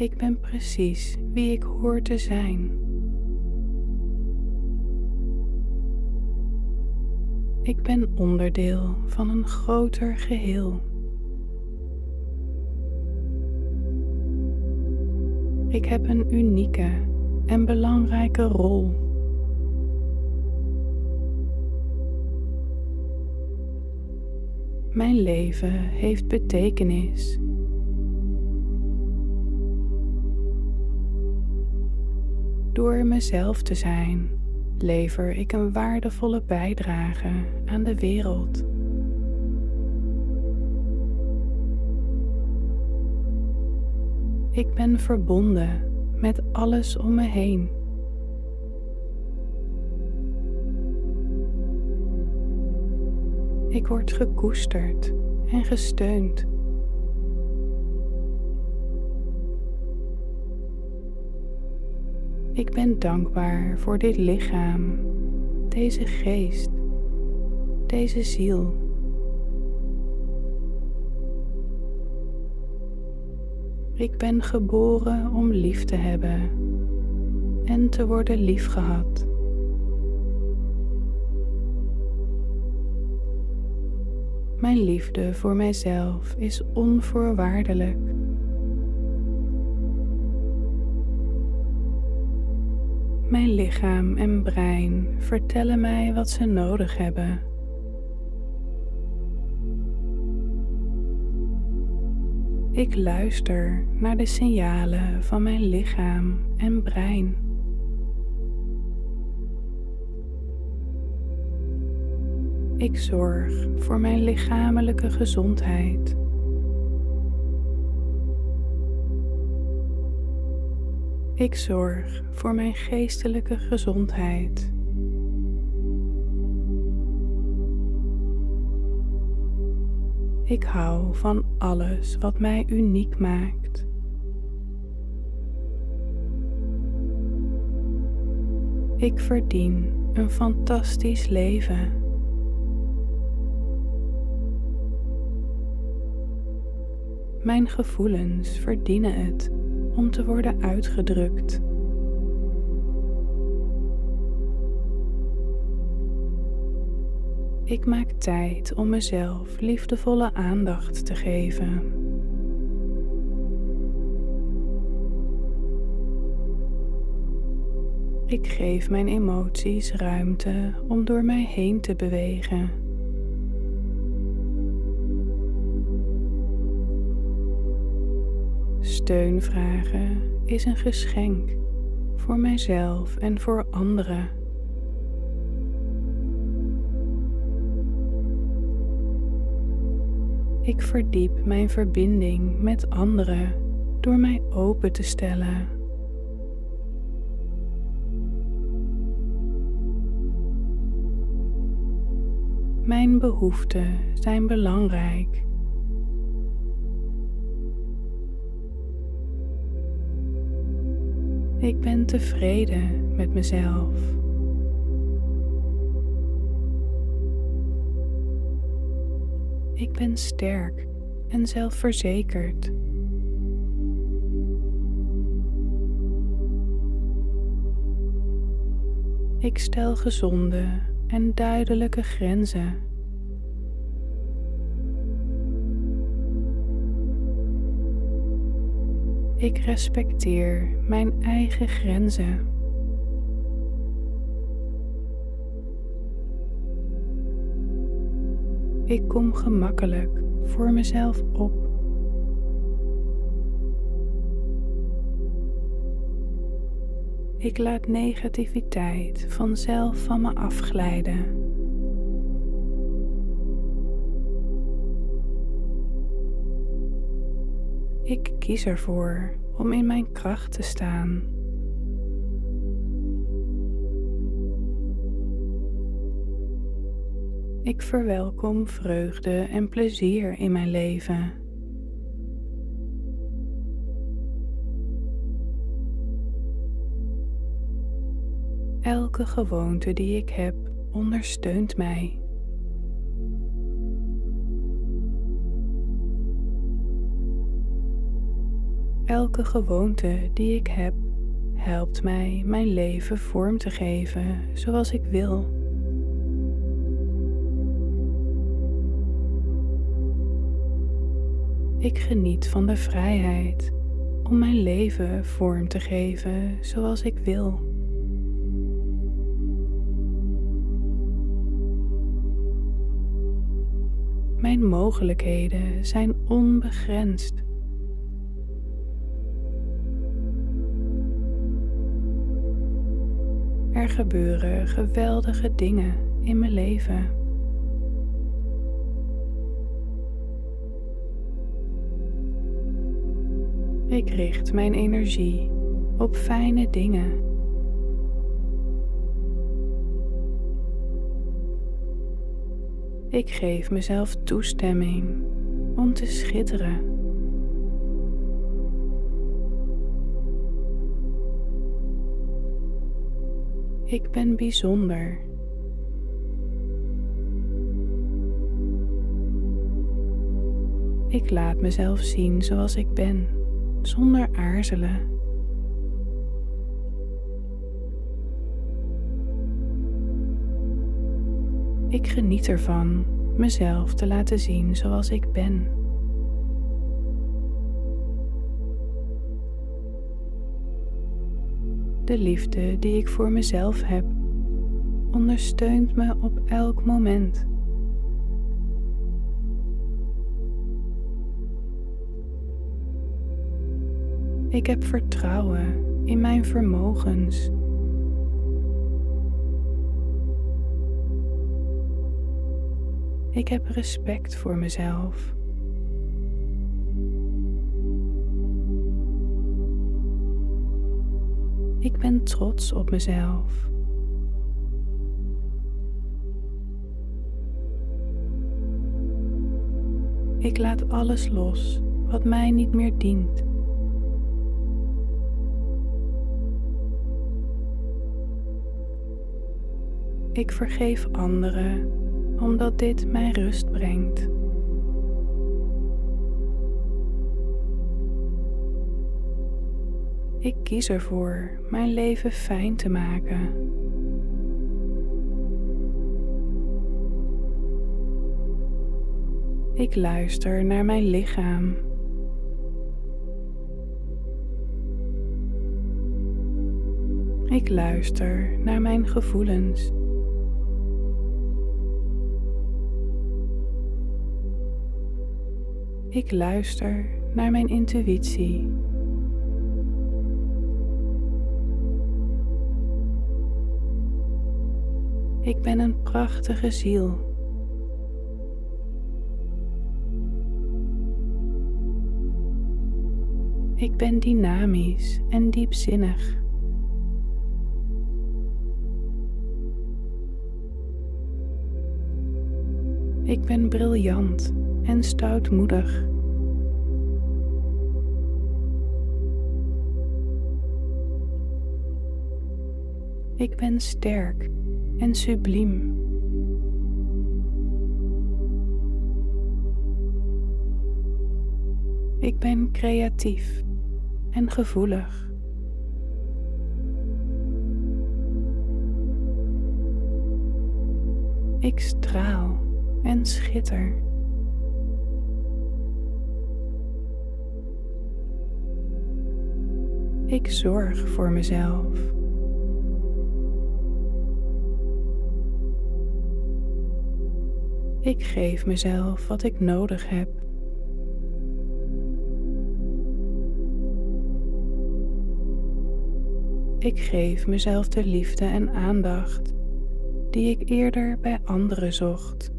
Ik ben precies wie ik hoor te zijn. Ik ben onderdeel van een groter geheel. Ik heb een unieke en belangrijke rol. Mijn leven heeft betekenis. Door mezelf te zijn, lever ik een waardevolle bijdrage aan de wereld. Ik ben verbonden met alles om me heen. Ik word gekoesterd en gesteund. Ik ben dankbaar voor dit lichaam, deze geest, deze ziel. Ik ben geboren om lief te hebben en te worden liefgehad. Mijn liefde voor mijzelf is onvoorwaardelijk. Mijn lichaam en brein vertellen mij wat ze nodig hebben. Ik luister naar de signalen van mijn lichaam en brein. Ik zorg voor mijn lichamelijke gezondheid. Ik zorg voor mijn geestelijke gezondheid. Ik hou van alles wat mij uniek maakt. Ik verdien een fantastisch leven. Mijn gevoelens verdienen het om te worden uitgedrukt. Ik maak tijd om mezelf liefdevolle aandacht te geven. Ik geef mijn emoties ruimte om door mij heen te bewegen. Steun vragen is een geschenk voor mijzelf en voor anderen. Ik verdiep mijn verbinding met anderen door mij open te stellen. Mijn behoeften zijn belangrijk. Ik ben tevreden met mezelf. Ik ben sterk en zelfverzekerd. Ik stel gezonde en duidelijke grenzen. Ik respecteer mijn eigen grenzen. Ik kom gemakkelijk voor mezelf op. Ik laat negativiteit vanzelf van me afglijden. Ik kies ervoor om in mijn kracht te staan. Ik verwelkom vreugde en plezier in mijn leven. Elke gewoonte die ik heb ondersteunt mij. Elke gewoonte die ik heb helpt mij mijn leven vorm te geven zoals ik wil. Ik geniet van de vrijheid om mijn leven vorm te geven zoals ik wil. Mijn mogelijkheden zijn onbegrensd. Gebeuren geweldige dingen in mijn leven. Ik richt mijn energie op fijne dingen. Ik geef mezelf toestemming om te schitteren. Ik ben bijzonder. Ik laat mezelf zien zoals ik ben zonder aarzelen. Ik geniet ervan mezelf te laten zien zoals ik ben. De liefde die ik voor mezelf heb ondersteunt me op elk moment. Ik heb vertrouwen in mijn vermogens. Ik heb respect voor mezelf. Ik ben trots op mezelf. Ik laat alles los wat mij niet meer dient. Ik vergeef anderen omdat dit mij rust brengt. Ik kies ervoor mijn leven fijn te maken. Ik luister naar mijn lichaam. Ik luister naar mijn gevoelens. Ik luister naar mijn intuïtie. Ik ben een prachtige ziel. Ik ben dynamisch en diepzinnig. Ik ben briljant en stoutmoedig. Ik ben sterk en subliem. Ik ben creatief en gevoelig. Ik straal en schitter. Ik zorg voor mezelf. Ik geef mezelf wat ik nodig heb. Ik geef mezelf de liefde en aandacht die ik eerder bij anderen zocht.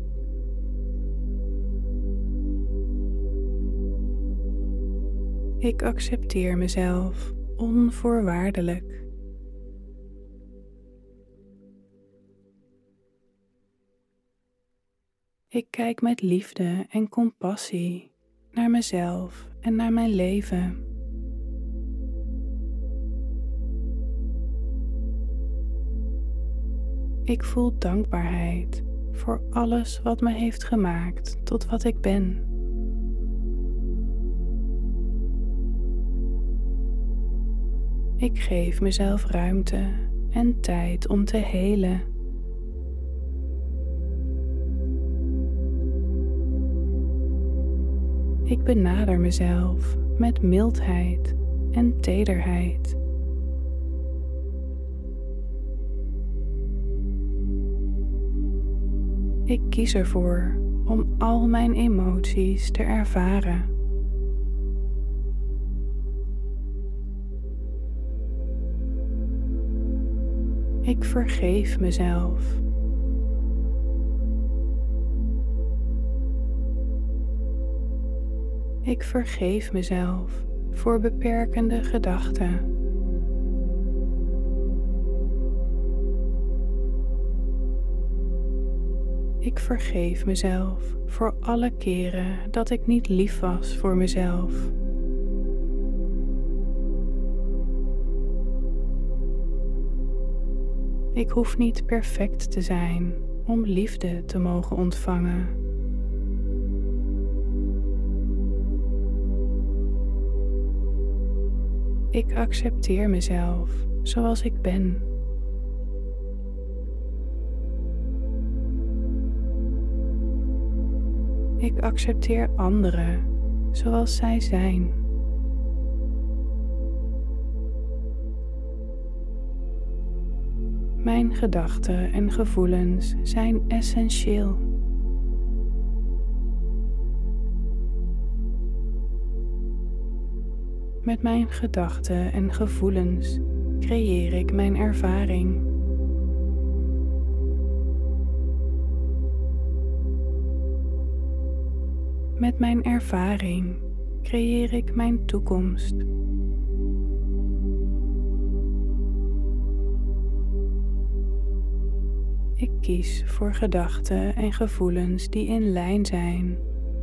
Ik accepteer mezelf onvoorwaardelijk. Ik kijk met liefde en compassie naar mezelf en naar mijn leven. Ik voel dankbaarheid voor alles wat me heeft gemaakt tot wat ik ben. Ik geef mezelf ruimte en tijd om te helen. Ik benader mezelf met mildheid en tederheid. Ik kies ervoor om al mijn emoties te ervaren. Ik vergeef mezelf. Ik vergeef mezelf voor beperkende gedachten. Ik vergeef mezelf voor alle keren dat ik niet lief was voor mezelf. Ik hoef niet perfect te zijn om liefde te mogen ontvangen. Ik accepteer mezelf zoals ik ben. Ik accepteer anderen zoals zij zijn. Mijn gedachten en gevoelens zijn essentieel. Met mijn gedachten en gevoelens creëer ik mijn ervaring. Met mijn ervaring creëer ik mijn toekomst. Ik kies voor gedachten en gevoelens die in lijn zijn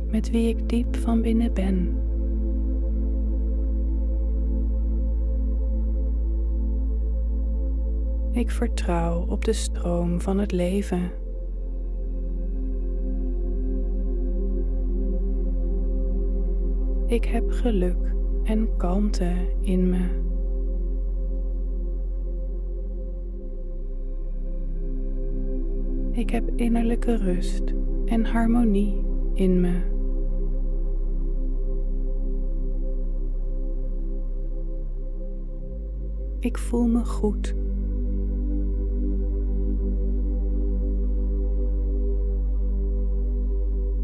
met wie ik diep van binnen ben. Ik vertrouw op de stroom van het leven. Ik heb geluk en kalmte in me. Ik heb innerlijke rust en harmonie in me. Ik voel me goed.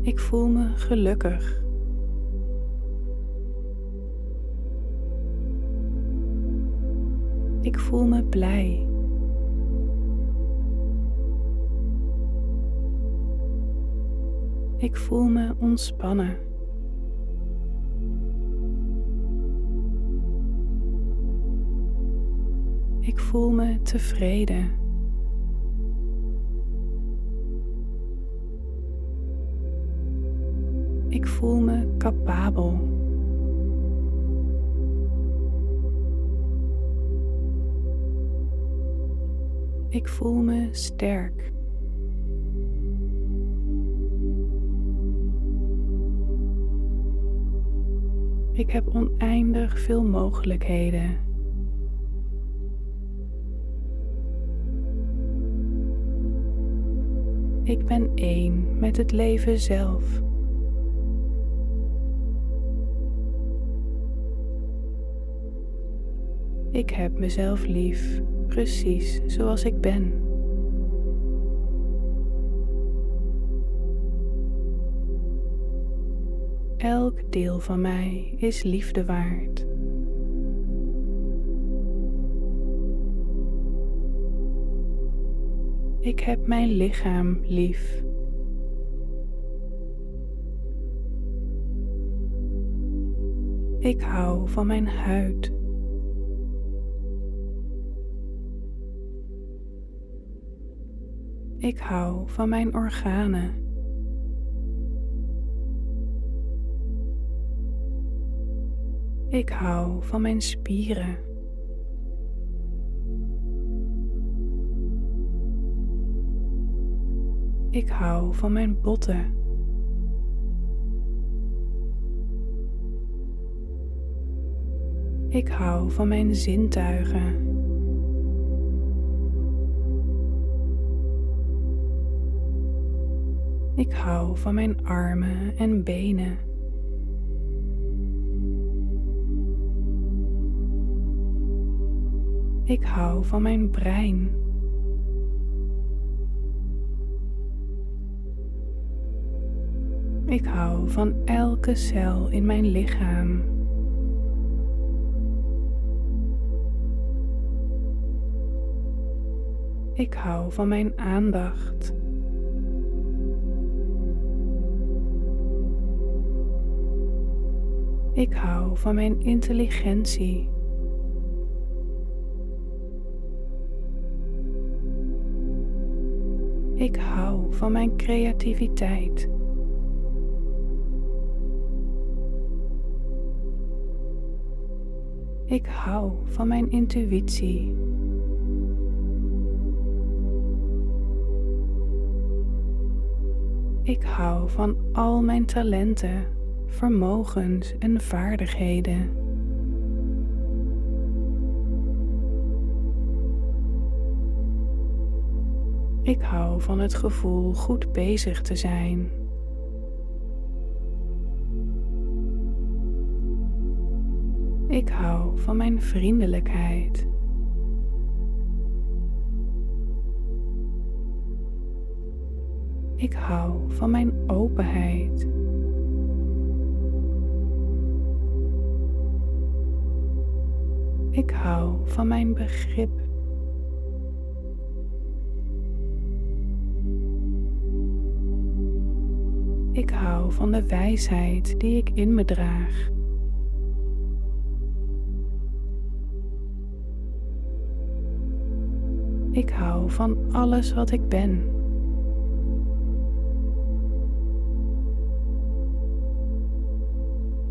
Ik voel me gelukkig. Ik voel me blij. Ik voel me ontspannen. Ik voel me tevreden. Voel me capabel. Ik voel me sterk. Ik heb oneindig veel mogelijkheden. Ik ben één met het leven zelf. Ik heb mezelf lief, precies zoals ik ben. Elk deel van mij is liefde waard. Ik heb mijn lichaam lief. Ik hou van mijn huid. Ik hou van mijn organen. Ik hou van mijn spieren. Ik hou van mijn botten. Ik hou van mijn zintuigen. Ik hou van mijn armen en benen. Ik hou van mijn brein. Ik hou van elke cel in mijn lichaam. Ik hou van mijn aandacht. Ik hou van mijn intelligentie. Ik hou van mijn creativiteit. Ik hou van mijn intuïtie. Ik hou van al mijn talenten, vermogens en vaardigheden. Ik hou van het gevoel goed bezig te zijn. Ik hou van mijn vriendelijkheid. Ik hou van mijn openheid. Ik hou van mijn begrip. Ik hou van de wijsheid die ik in me draag. Ik hou van alles wat ik ben.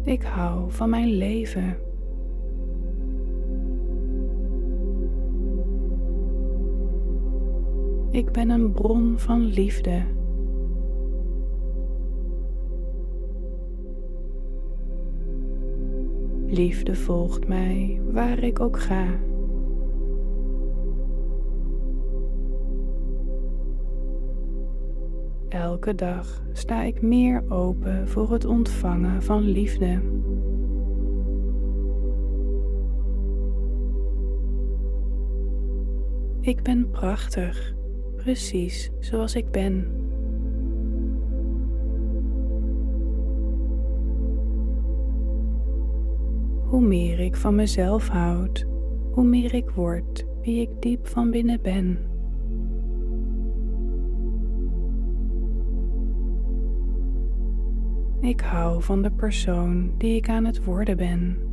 Ik hou van mijn leven. Ik ben een bron van liefde. Liefde volgt mij waar ik ook ga. Elke dag sta ik meer open voor het ontvangen van liefde. Ik ben prachtig, precies zoals ik ben. Hoe meer ik van mezelf houd, hoe meer ik word wie ik diep van binnen ben. Ik hou van de persoon die ik aan het worden ben.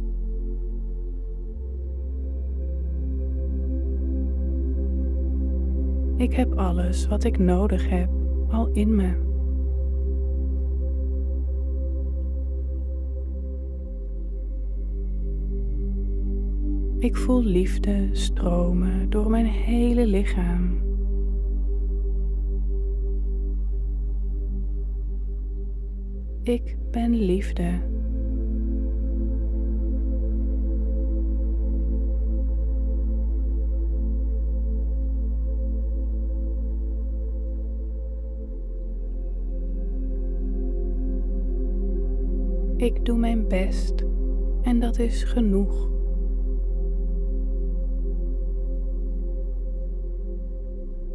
Ik heb alles wat ik nodig heb al in me. Ik voel liefde stromen door mijn hele lichaam. Ik ben liefde. Ik doe mijn best en dat is genoeg.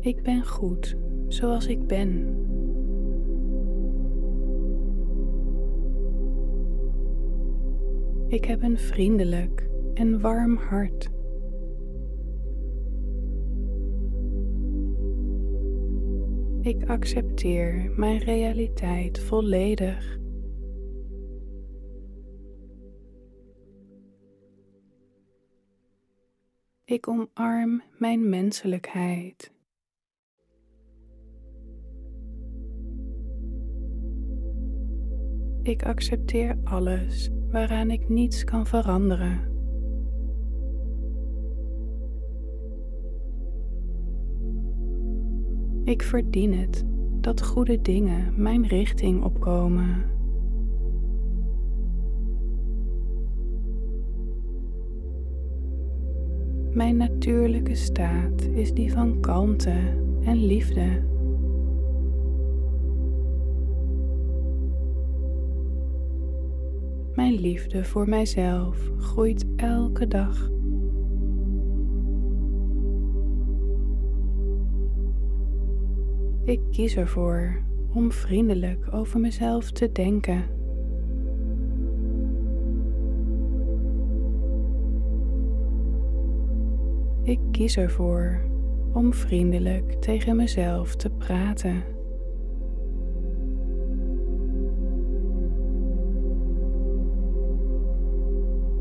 Ik ben goed zoals ik ben. Ik heb een vriendelijk en warm hart. Ik accepteer mijn realiteit volledig. Ik omarm mijn menselijkheid. Ik accepteer alles waaraan ik niets kan veranderen. Ik verdien het dat goede dingen mijn richting opkomen. Mijn natuurlijke staat is die van kalmte en liefde. Mijn liefde voor mijzelf groeit elke dag. Ik kies ervoor om vriendelijk over mezelf te denken. Ik kies ervoor om vriendelijk tegen mezelf te praten.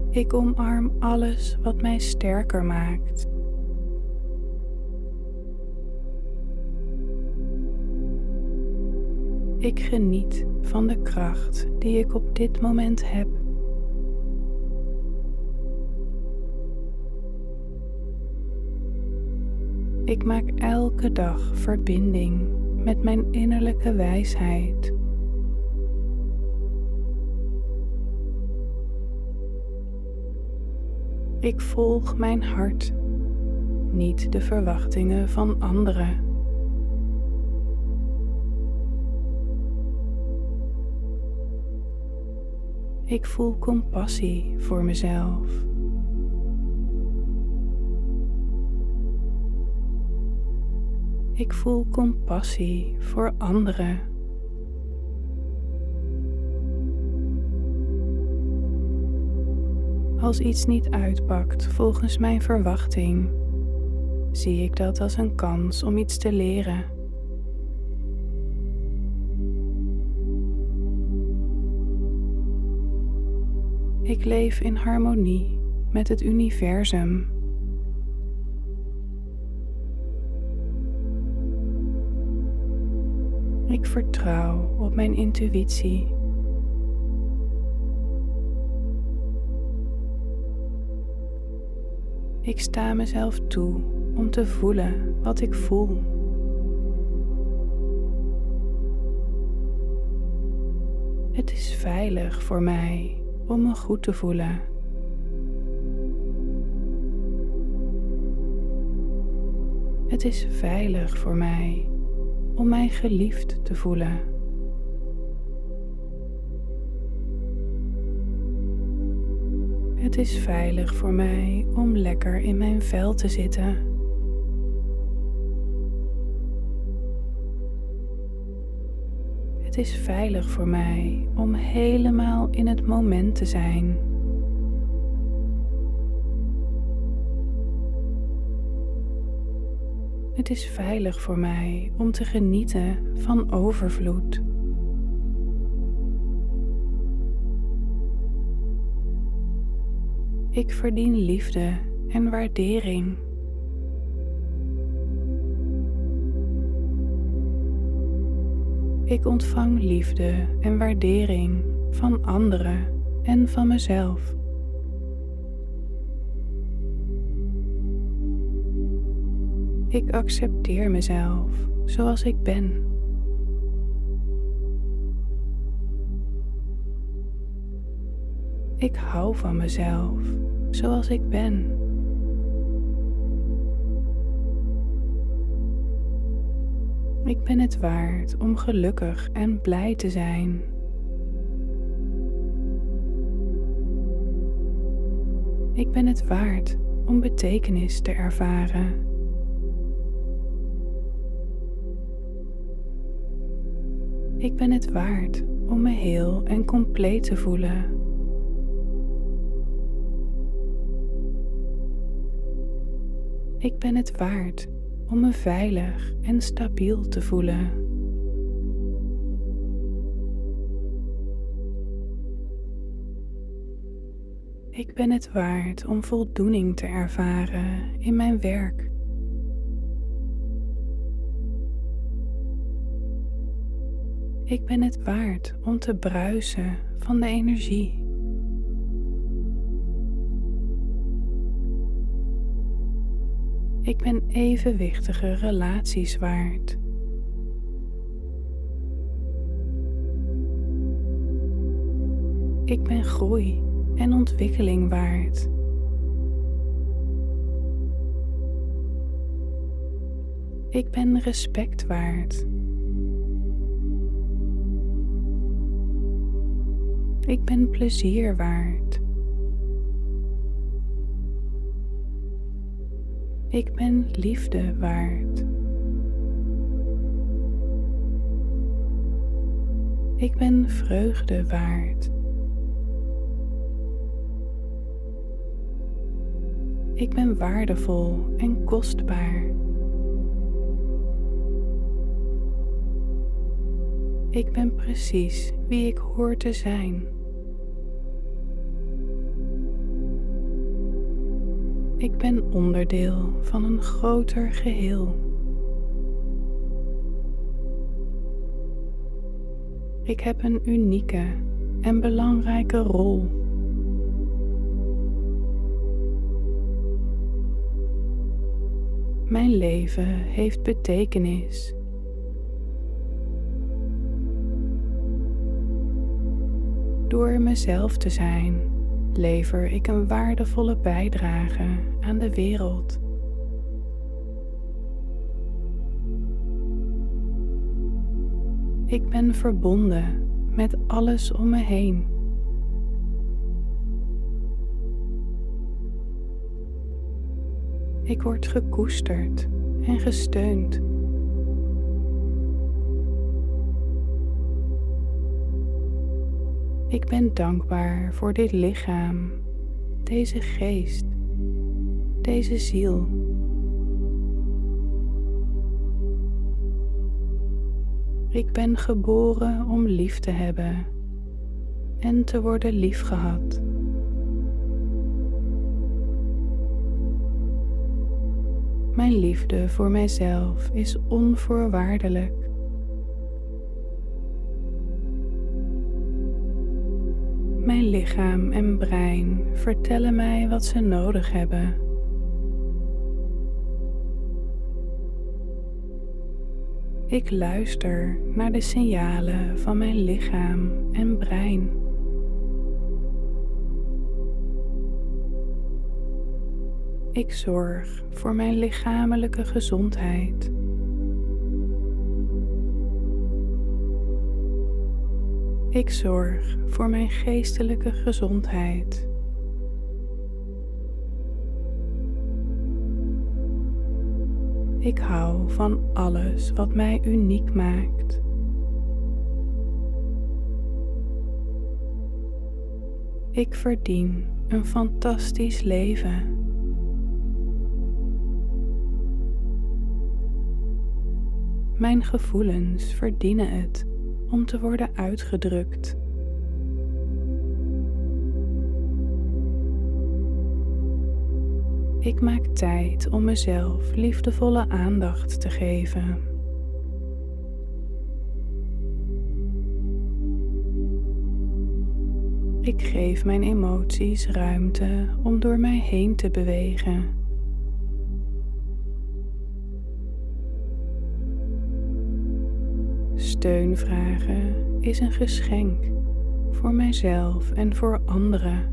Ik omarm alles wat mij sterker maakt. Ik geniet van de kracht die ik op dit moment heb. Ik maak elke dag verbinding met mijn innerlijke wijsheid. Ik volg mijn hart, niet de verwachtingen van anderen. Ik voel compassie voor mezelf. Ik voel compassie voor anderen. Als iets niet uitpakt volgens mijn verwachting, zie ik dat als een kans om iets te leren. Ik leef in harmonie met het universum. Ik vertrouw op mijn intuïtie. Ik sta mezelf toe om te voelen wat ik voel. Het is veilig voor mij om me goed te voelen. Het is veilig voor mij om mij geliefd te voelen. Het is veilig voor mij om lekker in mijn vel te zitten. Het is veilig voor mij om helemaal in het moment te zijn. Het is veilig voor mij om te genieten van overvloed. Ik verdien liefde en waardering. Ik ontvang liefde en waardering van anderen en van mezelf. Ik accepteer mezelf zoals ik ben. Ik hou van mezelf zoals ik ben. Ik ben het waard om gelukkig en blij te zijn. Ik ben het waard om betekenis te ervaren. Ik ben het waard om me heel en compleet te voelen. Ik ben het waard om me veilig en stabiel te voelen. Ik ben het waard om voldoening te ervaren in mijn werk. Ik ben het waard om te bruisen van de energie. Ik ben evenwichtige relaties waard. Ik ben groei en ontwikkeling waard. Ik ben respect waard. Ik ben plezier waard. Ik ben liefde waard. Ik ben vreugde waard. Ik ben waardevol en kostbaar. Ik ben precies wie ik hoor te zijn. Ik ben onderdeel van een groter geheel. Ik heb een unieke en belangrijke rol. Mijn leven heeft betekenis. Door mezelf te zijn lever ik een waardevolle bijdrage aan de wereld. Ik ben verbonden met alles om me heen. Ik word gekoesterd en gesteund. Ik ben dankbaar voor dit lichaam, deze geest, deze ziel. Ik ben geboren om lief te hebben en te worden liefgehad. Mijn liefde voor mijzelf is onvoorwaardelijk. Lichaam en brein vertellen mij wat ze nodig hebben. Ik luister naar de signalen van mijn lichaam en brein. Ik zorg voor mijn lichamelijke gezondheid. Ik zorg voor mijn geestelijke gezondheid. Ik hou van alles wat mij uniek maakt. Ik verdien een fantastisch leven. Mijn gevoelens verdienen het om te worden uitgedrukt. Ik maak tijd om mezelf liefdevolle aandacht te geven. Ik geef mijn emoties ruimte om door mij heen te bewegen. Steun vragen is een geschenk voor mijzelf en voor anderen.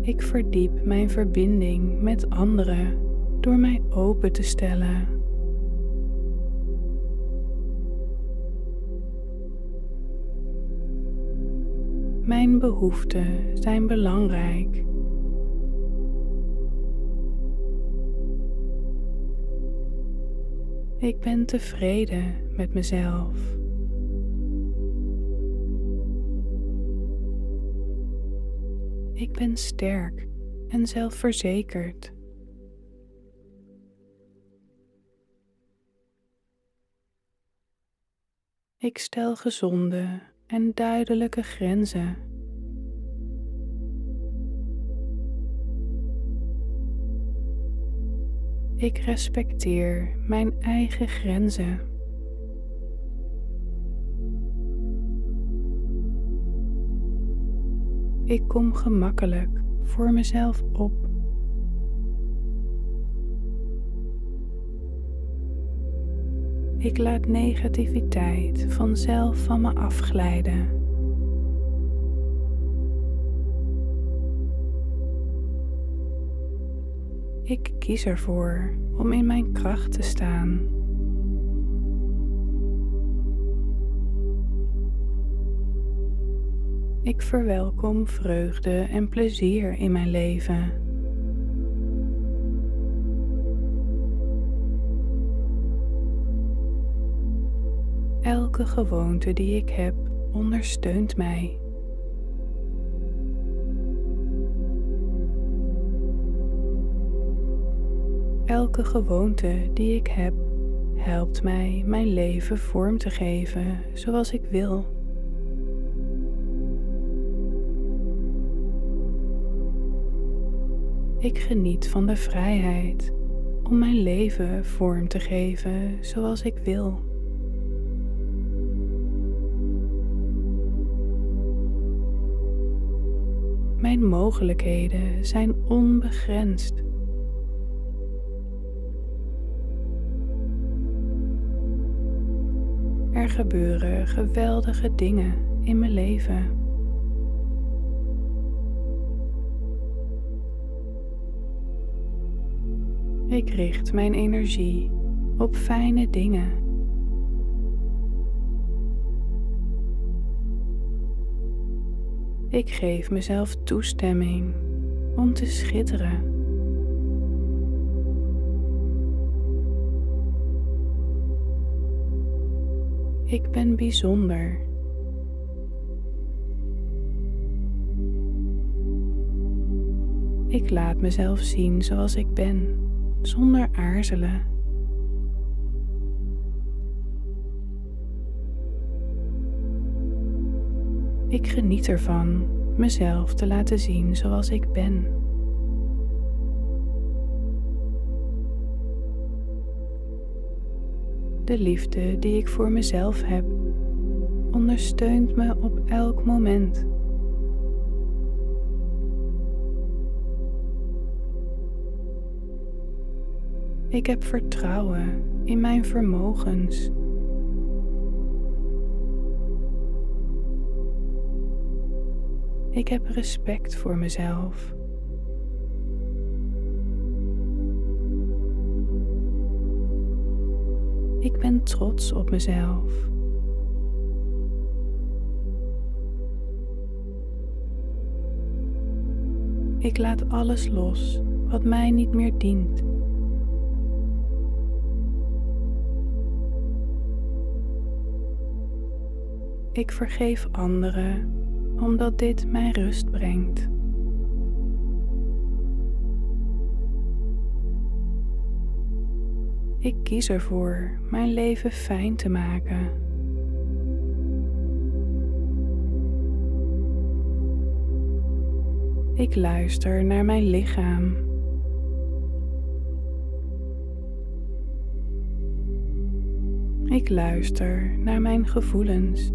Ik verdiep mijn verbinding met anderen door mij open te stellen. Mijn behoeften zijn belangrijk. Ik ben tevreden met mezelf. Ik ben sterk en zelfverzekerd. Ik stel gezonde en duidelijke grenzen. Ik respecteer mijn eigen grenzen. Ik kom gemakkelijk voor mezelf op. Ik laat negativiteit vanzelf van me afglijden. Ik kies ervoor om in mijn kracht te staan. Ik verwelkom vreugde en plezier in mijn leven. Elke gewoonte die ik heb ondersteunt mij. Elke gewoonte die ik heb helpt mij mijn leven vorm te geven zoals ik wil. Ik geniet van de vrijheid om mijn leven vorm te geven zoals ik wil. Mijn mogelijkheden zijn onbegrensd. Gebeuren geweldige dingen in mijn leven. Ik richt mijn energie op fijne dingen. Ik geef mezelf toestemming om te schitteren. Ik ben bijzonder. Ik laat mezelf zien zoals ik ben, zonder aarzelen. Ik geniet ervan mezelf te laten zien zoals ik ben. De liefde die ik voor mezelf heb ondersteunt me op elk moment. Ik heb vertrouwen in mijn vermogens. Ik heb respect voor mezelf. Ik ben trots op mezelf. Ik laat alles los wat mij niet meer dient. Ik vergeef anderen omdat dit mij rust brengt. Ik kies ervoor mijn leven fijn te maken. Ik luister naar mijn lichaam. Ik luister naar mijn gevoelens.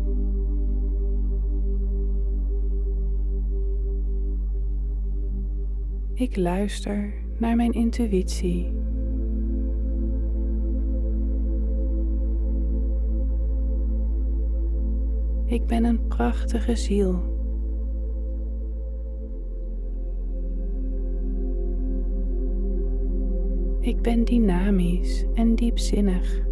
Ik luister naar mijn intuïtie. Ik ben een prachtige ziel. Ik ben dynamisch en diepzinnig.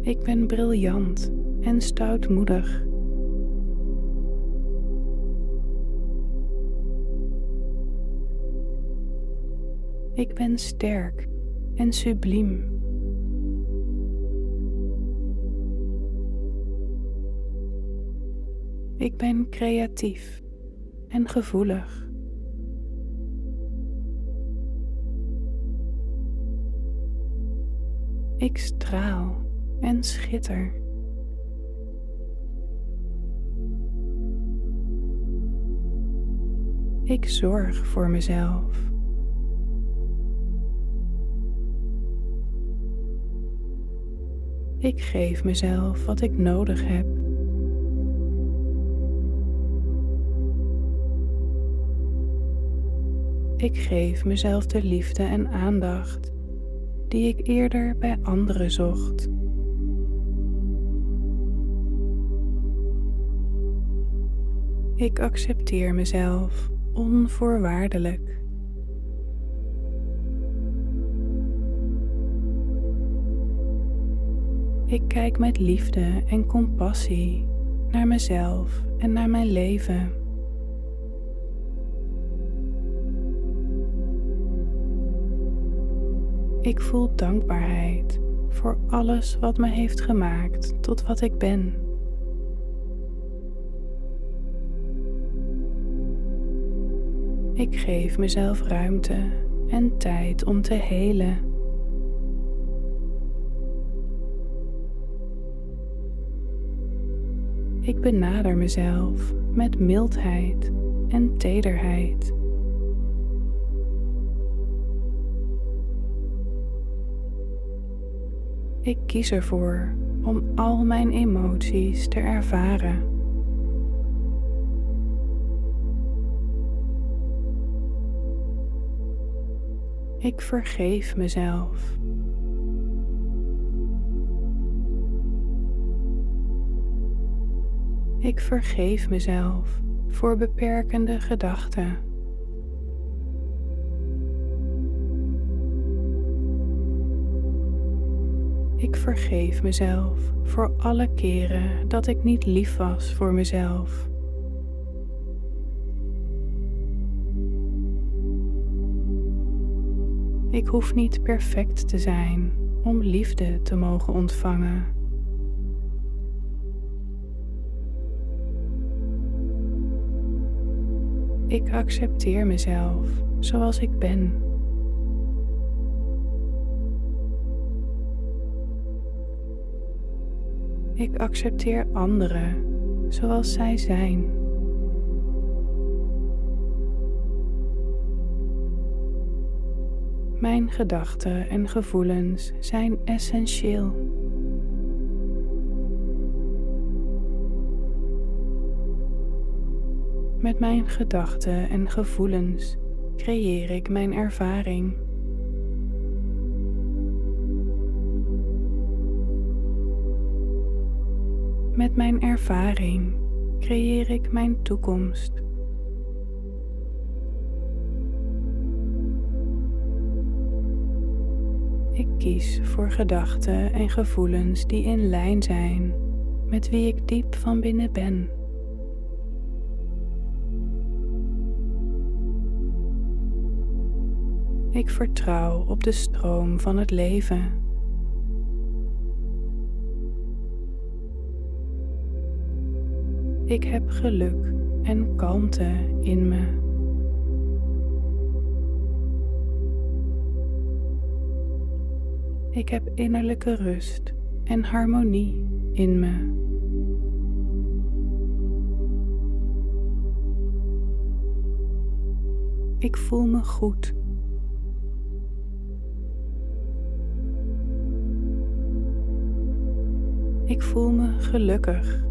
Ik ben briljant en stoutmoedig. Ik ben sterk en subliem. Ik ben creatief en gevoelig. Ik straal en schitter. Ik zorg voor mezelf. Ik geef mezelf wat ik nodig heb. Ik geef mezelf de liefde en aandacht die ik eerder bij anderen zocht. Ik accepteer mezelf onvoorwaardelijk. Ik kijk met liefde en compassie naar mezelf en naar mijn leven. Ik voel dankbaarheid voor alles wat me heeft gemaakt tot wat ik ben. Ik geef mezelf ruimte en tijd om te helen. Ik benader mezelf met mildheid en tederheid. Ik kies ervoor om al mijn emoties te ervaren. Ik vergeef mezelf. Ik vergeef mezelf voor beperkende gedachten. Ik vergeef mezelf voor alle keren dat ik niet lief was voor mezelf. Ik hoef niet perfect te zijn om liefde te mogen ontvangen. Ik accepteer mezelf zoals ik ben. Ik accepteer anderen zoals zij zijn. Mijn gedachten en gevoelens zijn essentieel. Met mijn gedachten en gevoelens creëer ik mijn ervaring. Met mijn ervaring creëer ik mijn toekomst. Ik kies voor gedachten en gevoelens die in lijn zijn met wie ik diep van binnen ben. Ik vertrouw op de stroom van het leven. Ik heb geluk en kalmte in me. Ik heb innerlijke rust en harmonie in me. Ik voel me goed. Ik voel me gelukkig.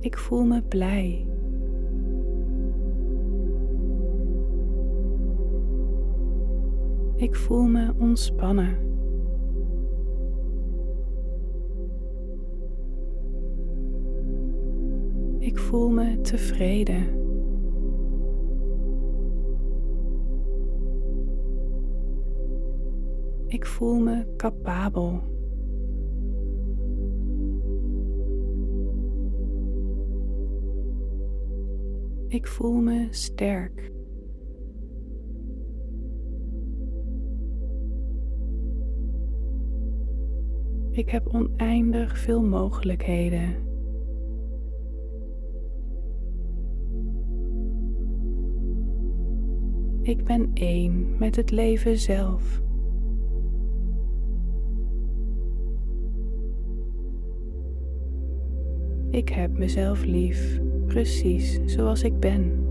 Ik voel me blij. Ik voel me ontspannen. Ik voel me tevreden. Ik voel me capabel. Ik voel me sterk. Ik heb oneindig veel mogelijkheden. Ik ben één met het leven zelf. Ik heb mezelf lief, precies zoals ik ben.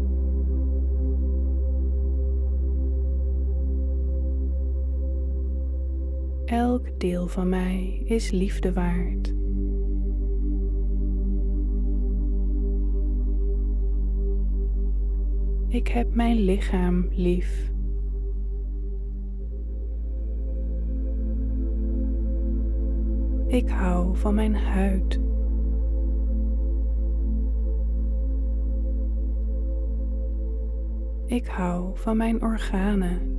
Elk deel van mij is liefde waard. Ik heb mijn lichaam lief. Ik hou van mijn huid. Ik hou van mijn organen.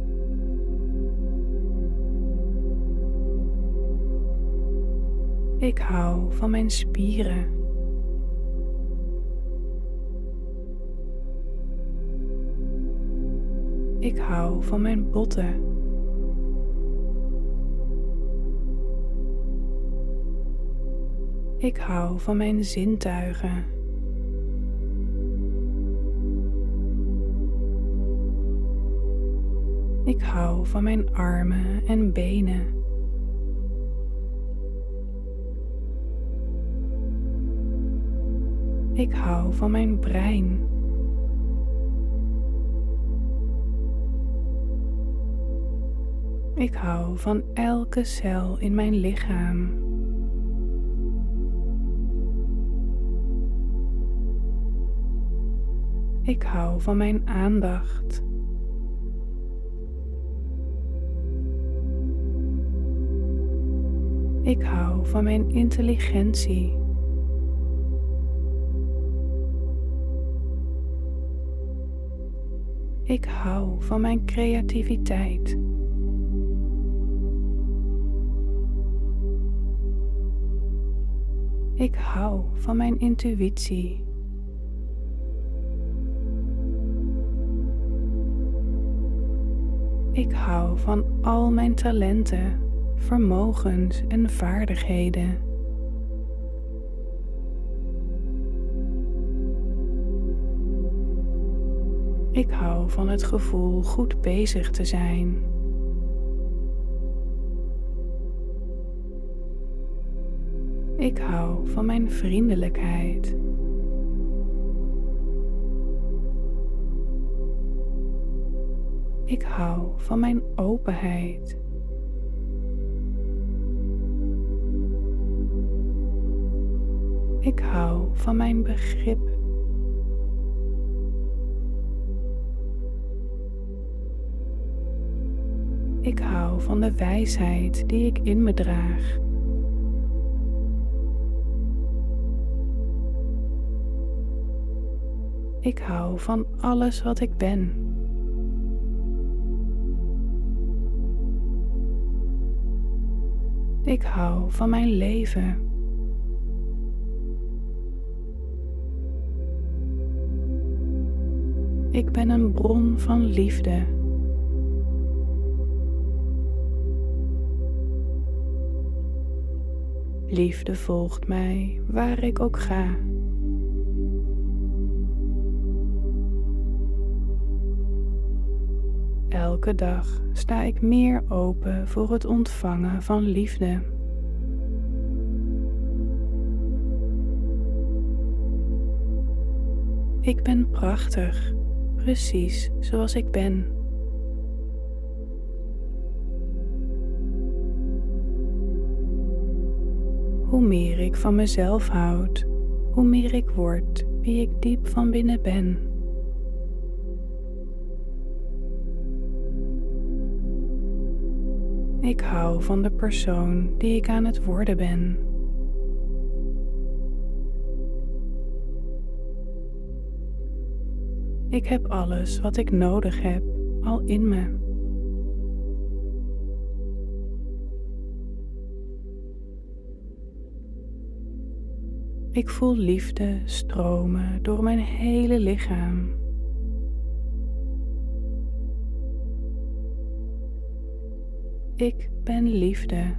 Ik hou van mijn spieren. Ik hou van mijn botten. Ik hou van mijn zintuigen. Ik hou van mijn armen en benen. Ik hou van mijn brein. Ik hou van elke cel in mijn lichaam. Ik hou van mijn aandacht. Ik hou van mijn intelligentie. Ik hou van mijn creativiteit. Ik hou van mijn intuïtie. Ik hou van al mijn talenten, vermogens en vaardigheden. Ik hou van het gevoel goed bezig te zijn. Ik hou van mijn vriendelijkheid. Ik hou van mijn openheid. Ik hou van mijn begrip. Ik hou van de wijsheid die ik in me draag. Ik hou van alles wat ik ben. Ik hou van mijn leven. Ik ben een bron van liefde. Liefde volgt mij waar ik ook ga. Elke dag sta ik meer open voor het ontvangen van liefde. Ik ben prachtig, precies zoals ik ben. Hoe meer ik van mezelf houd, hoe meer ik word wie ik diep van binnen ben. Ik hou van de persoon die ik aan het worden ben. Ik heb alles wat ik nodig heb al in me. Ik voel liefde stromen door mijn hele lichaam. Ik ben liefde.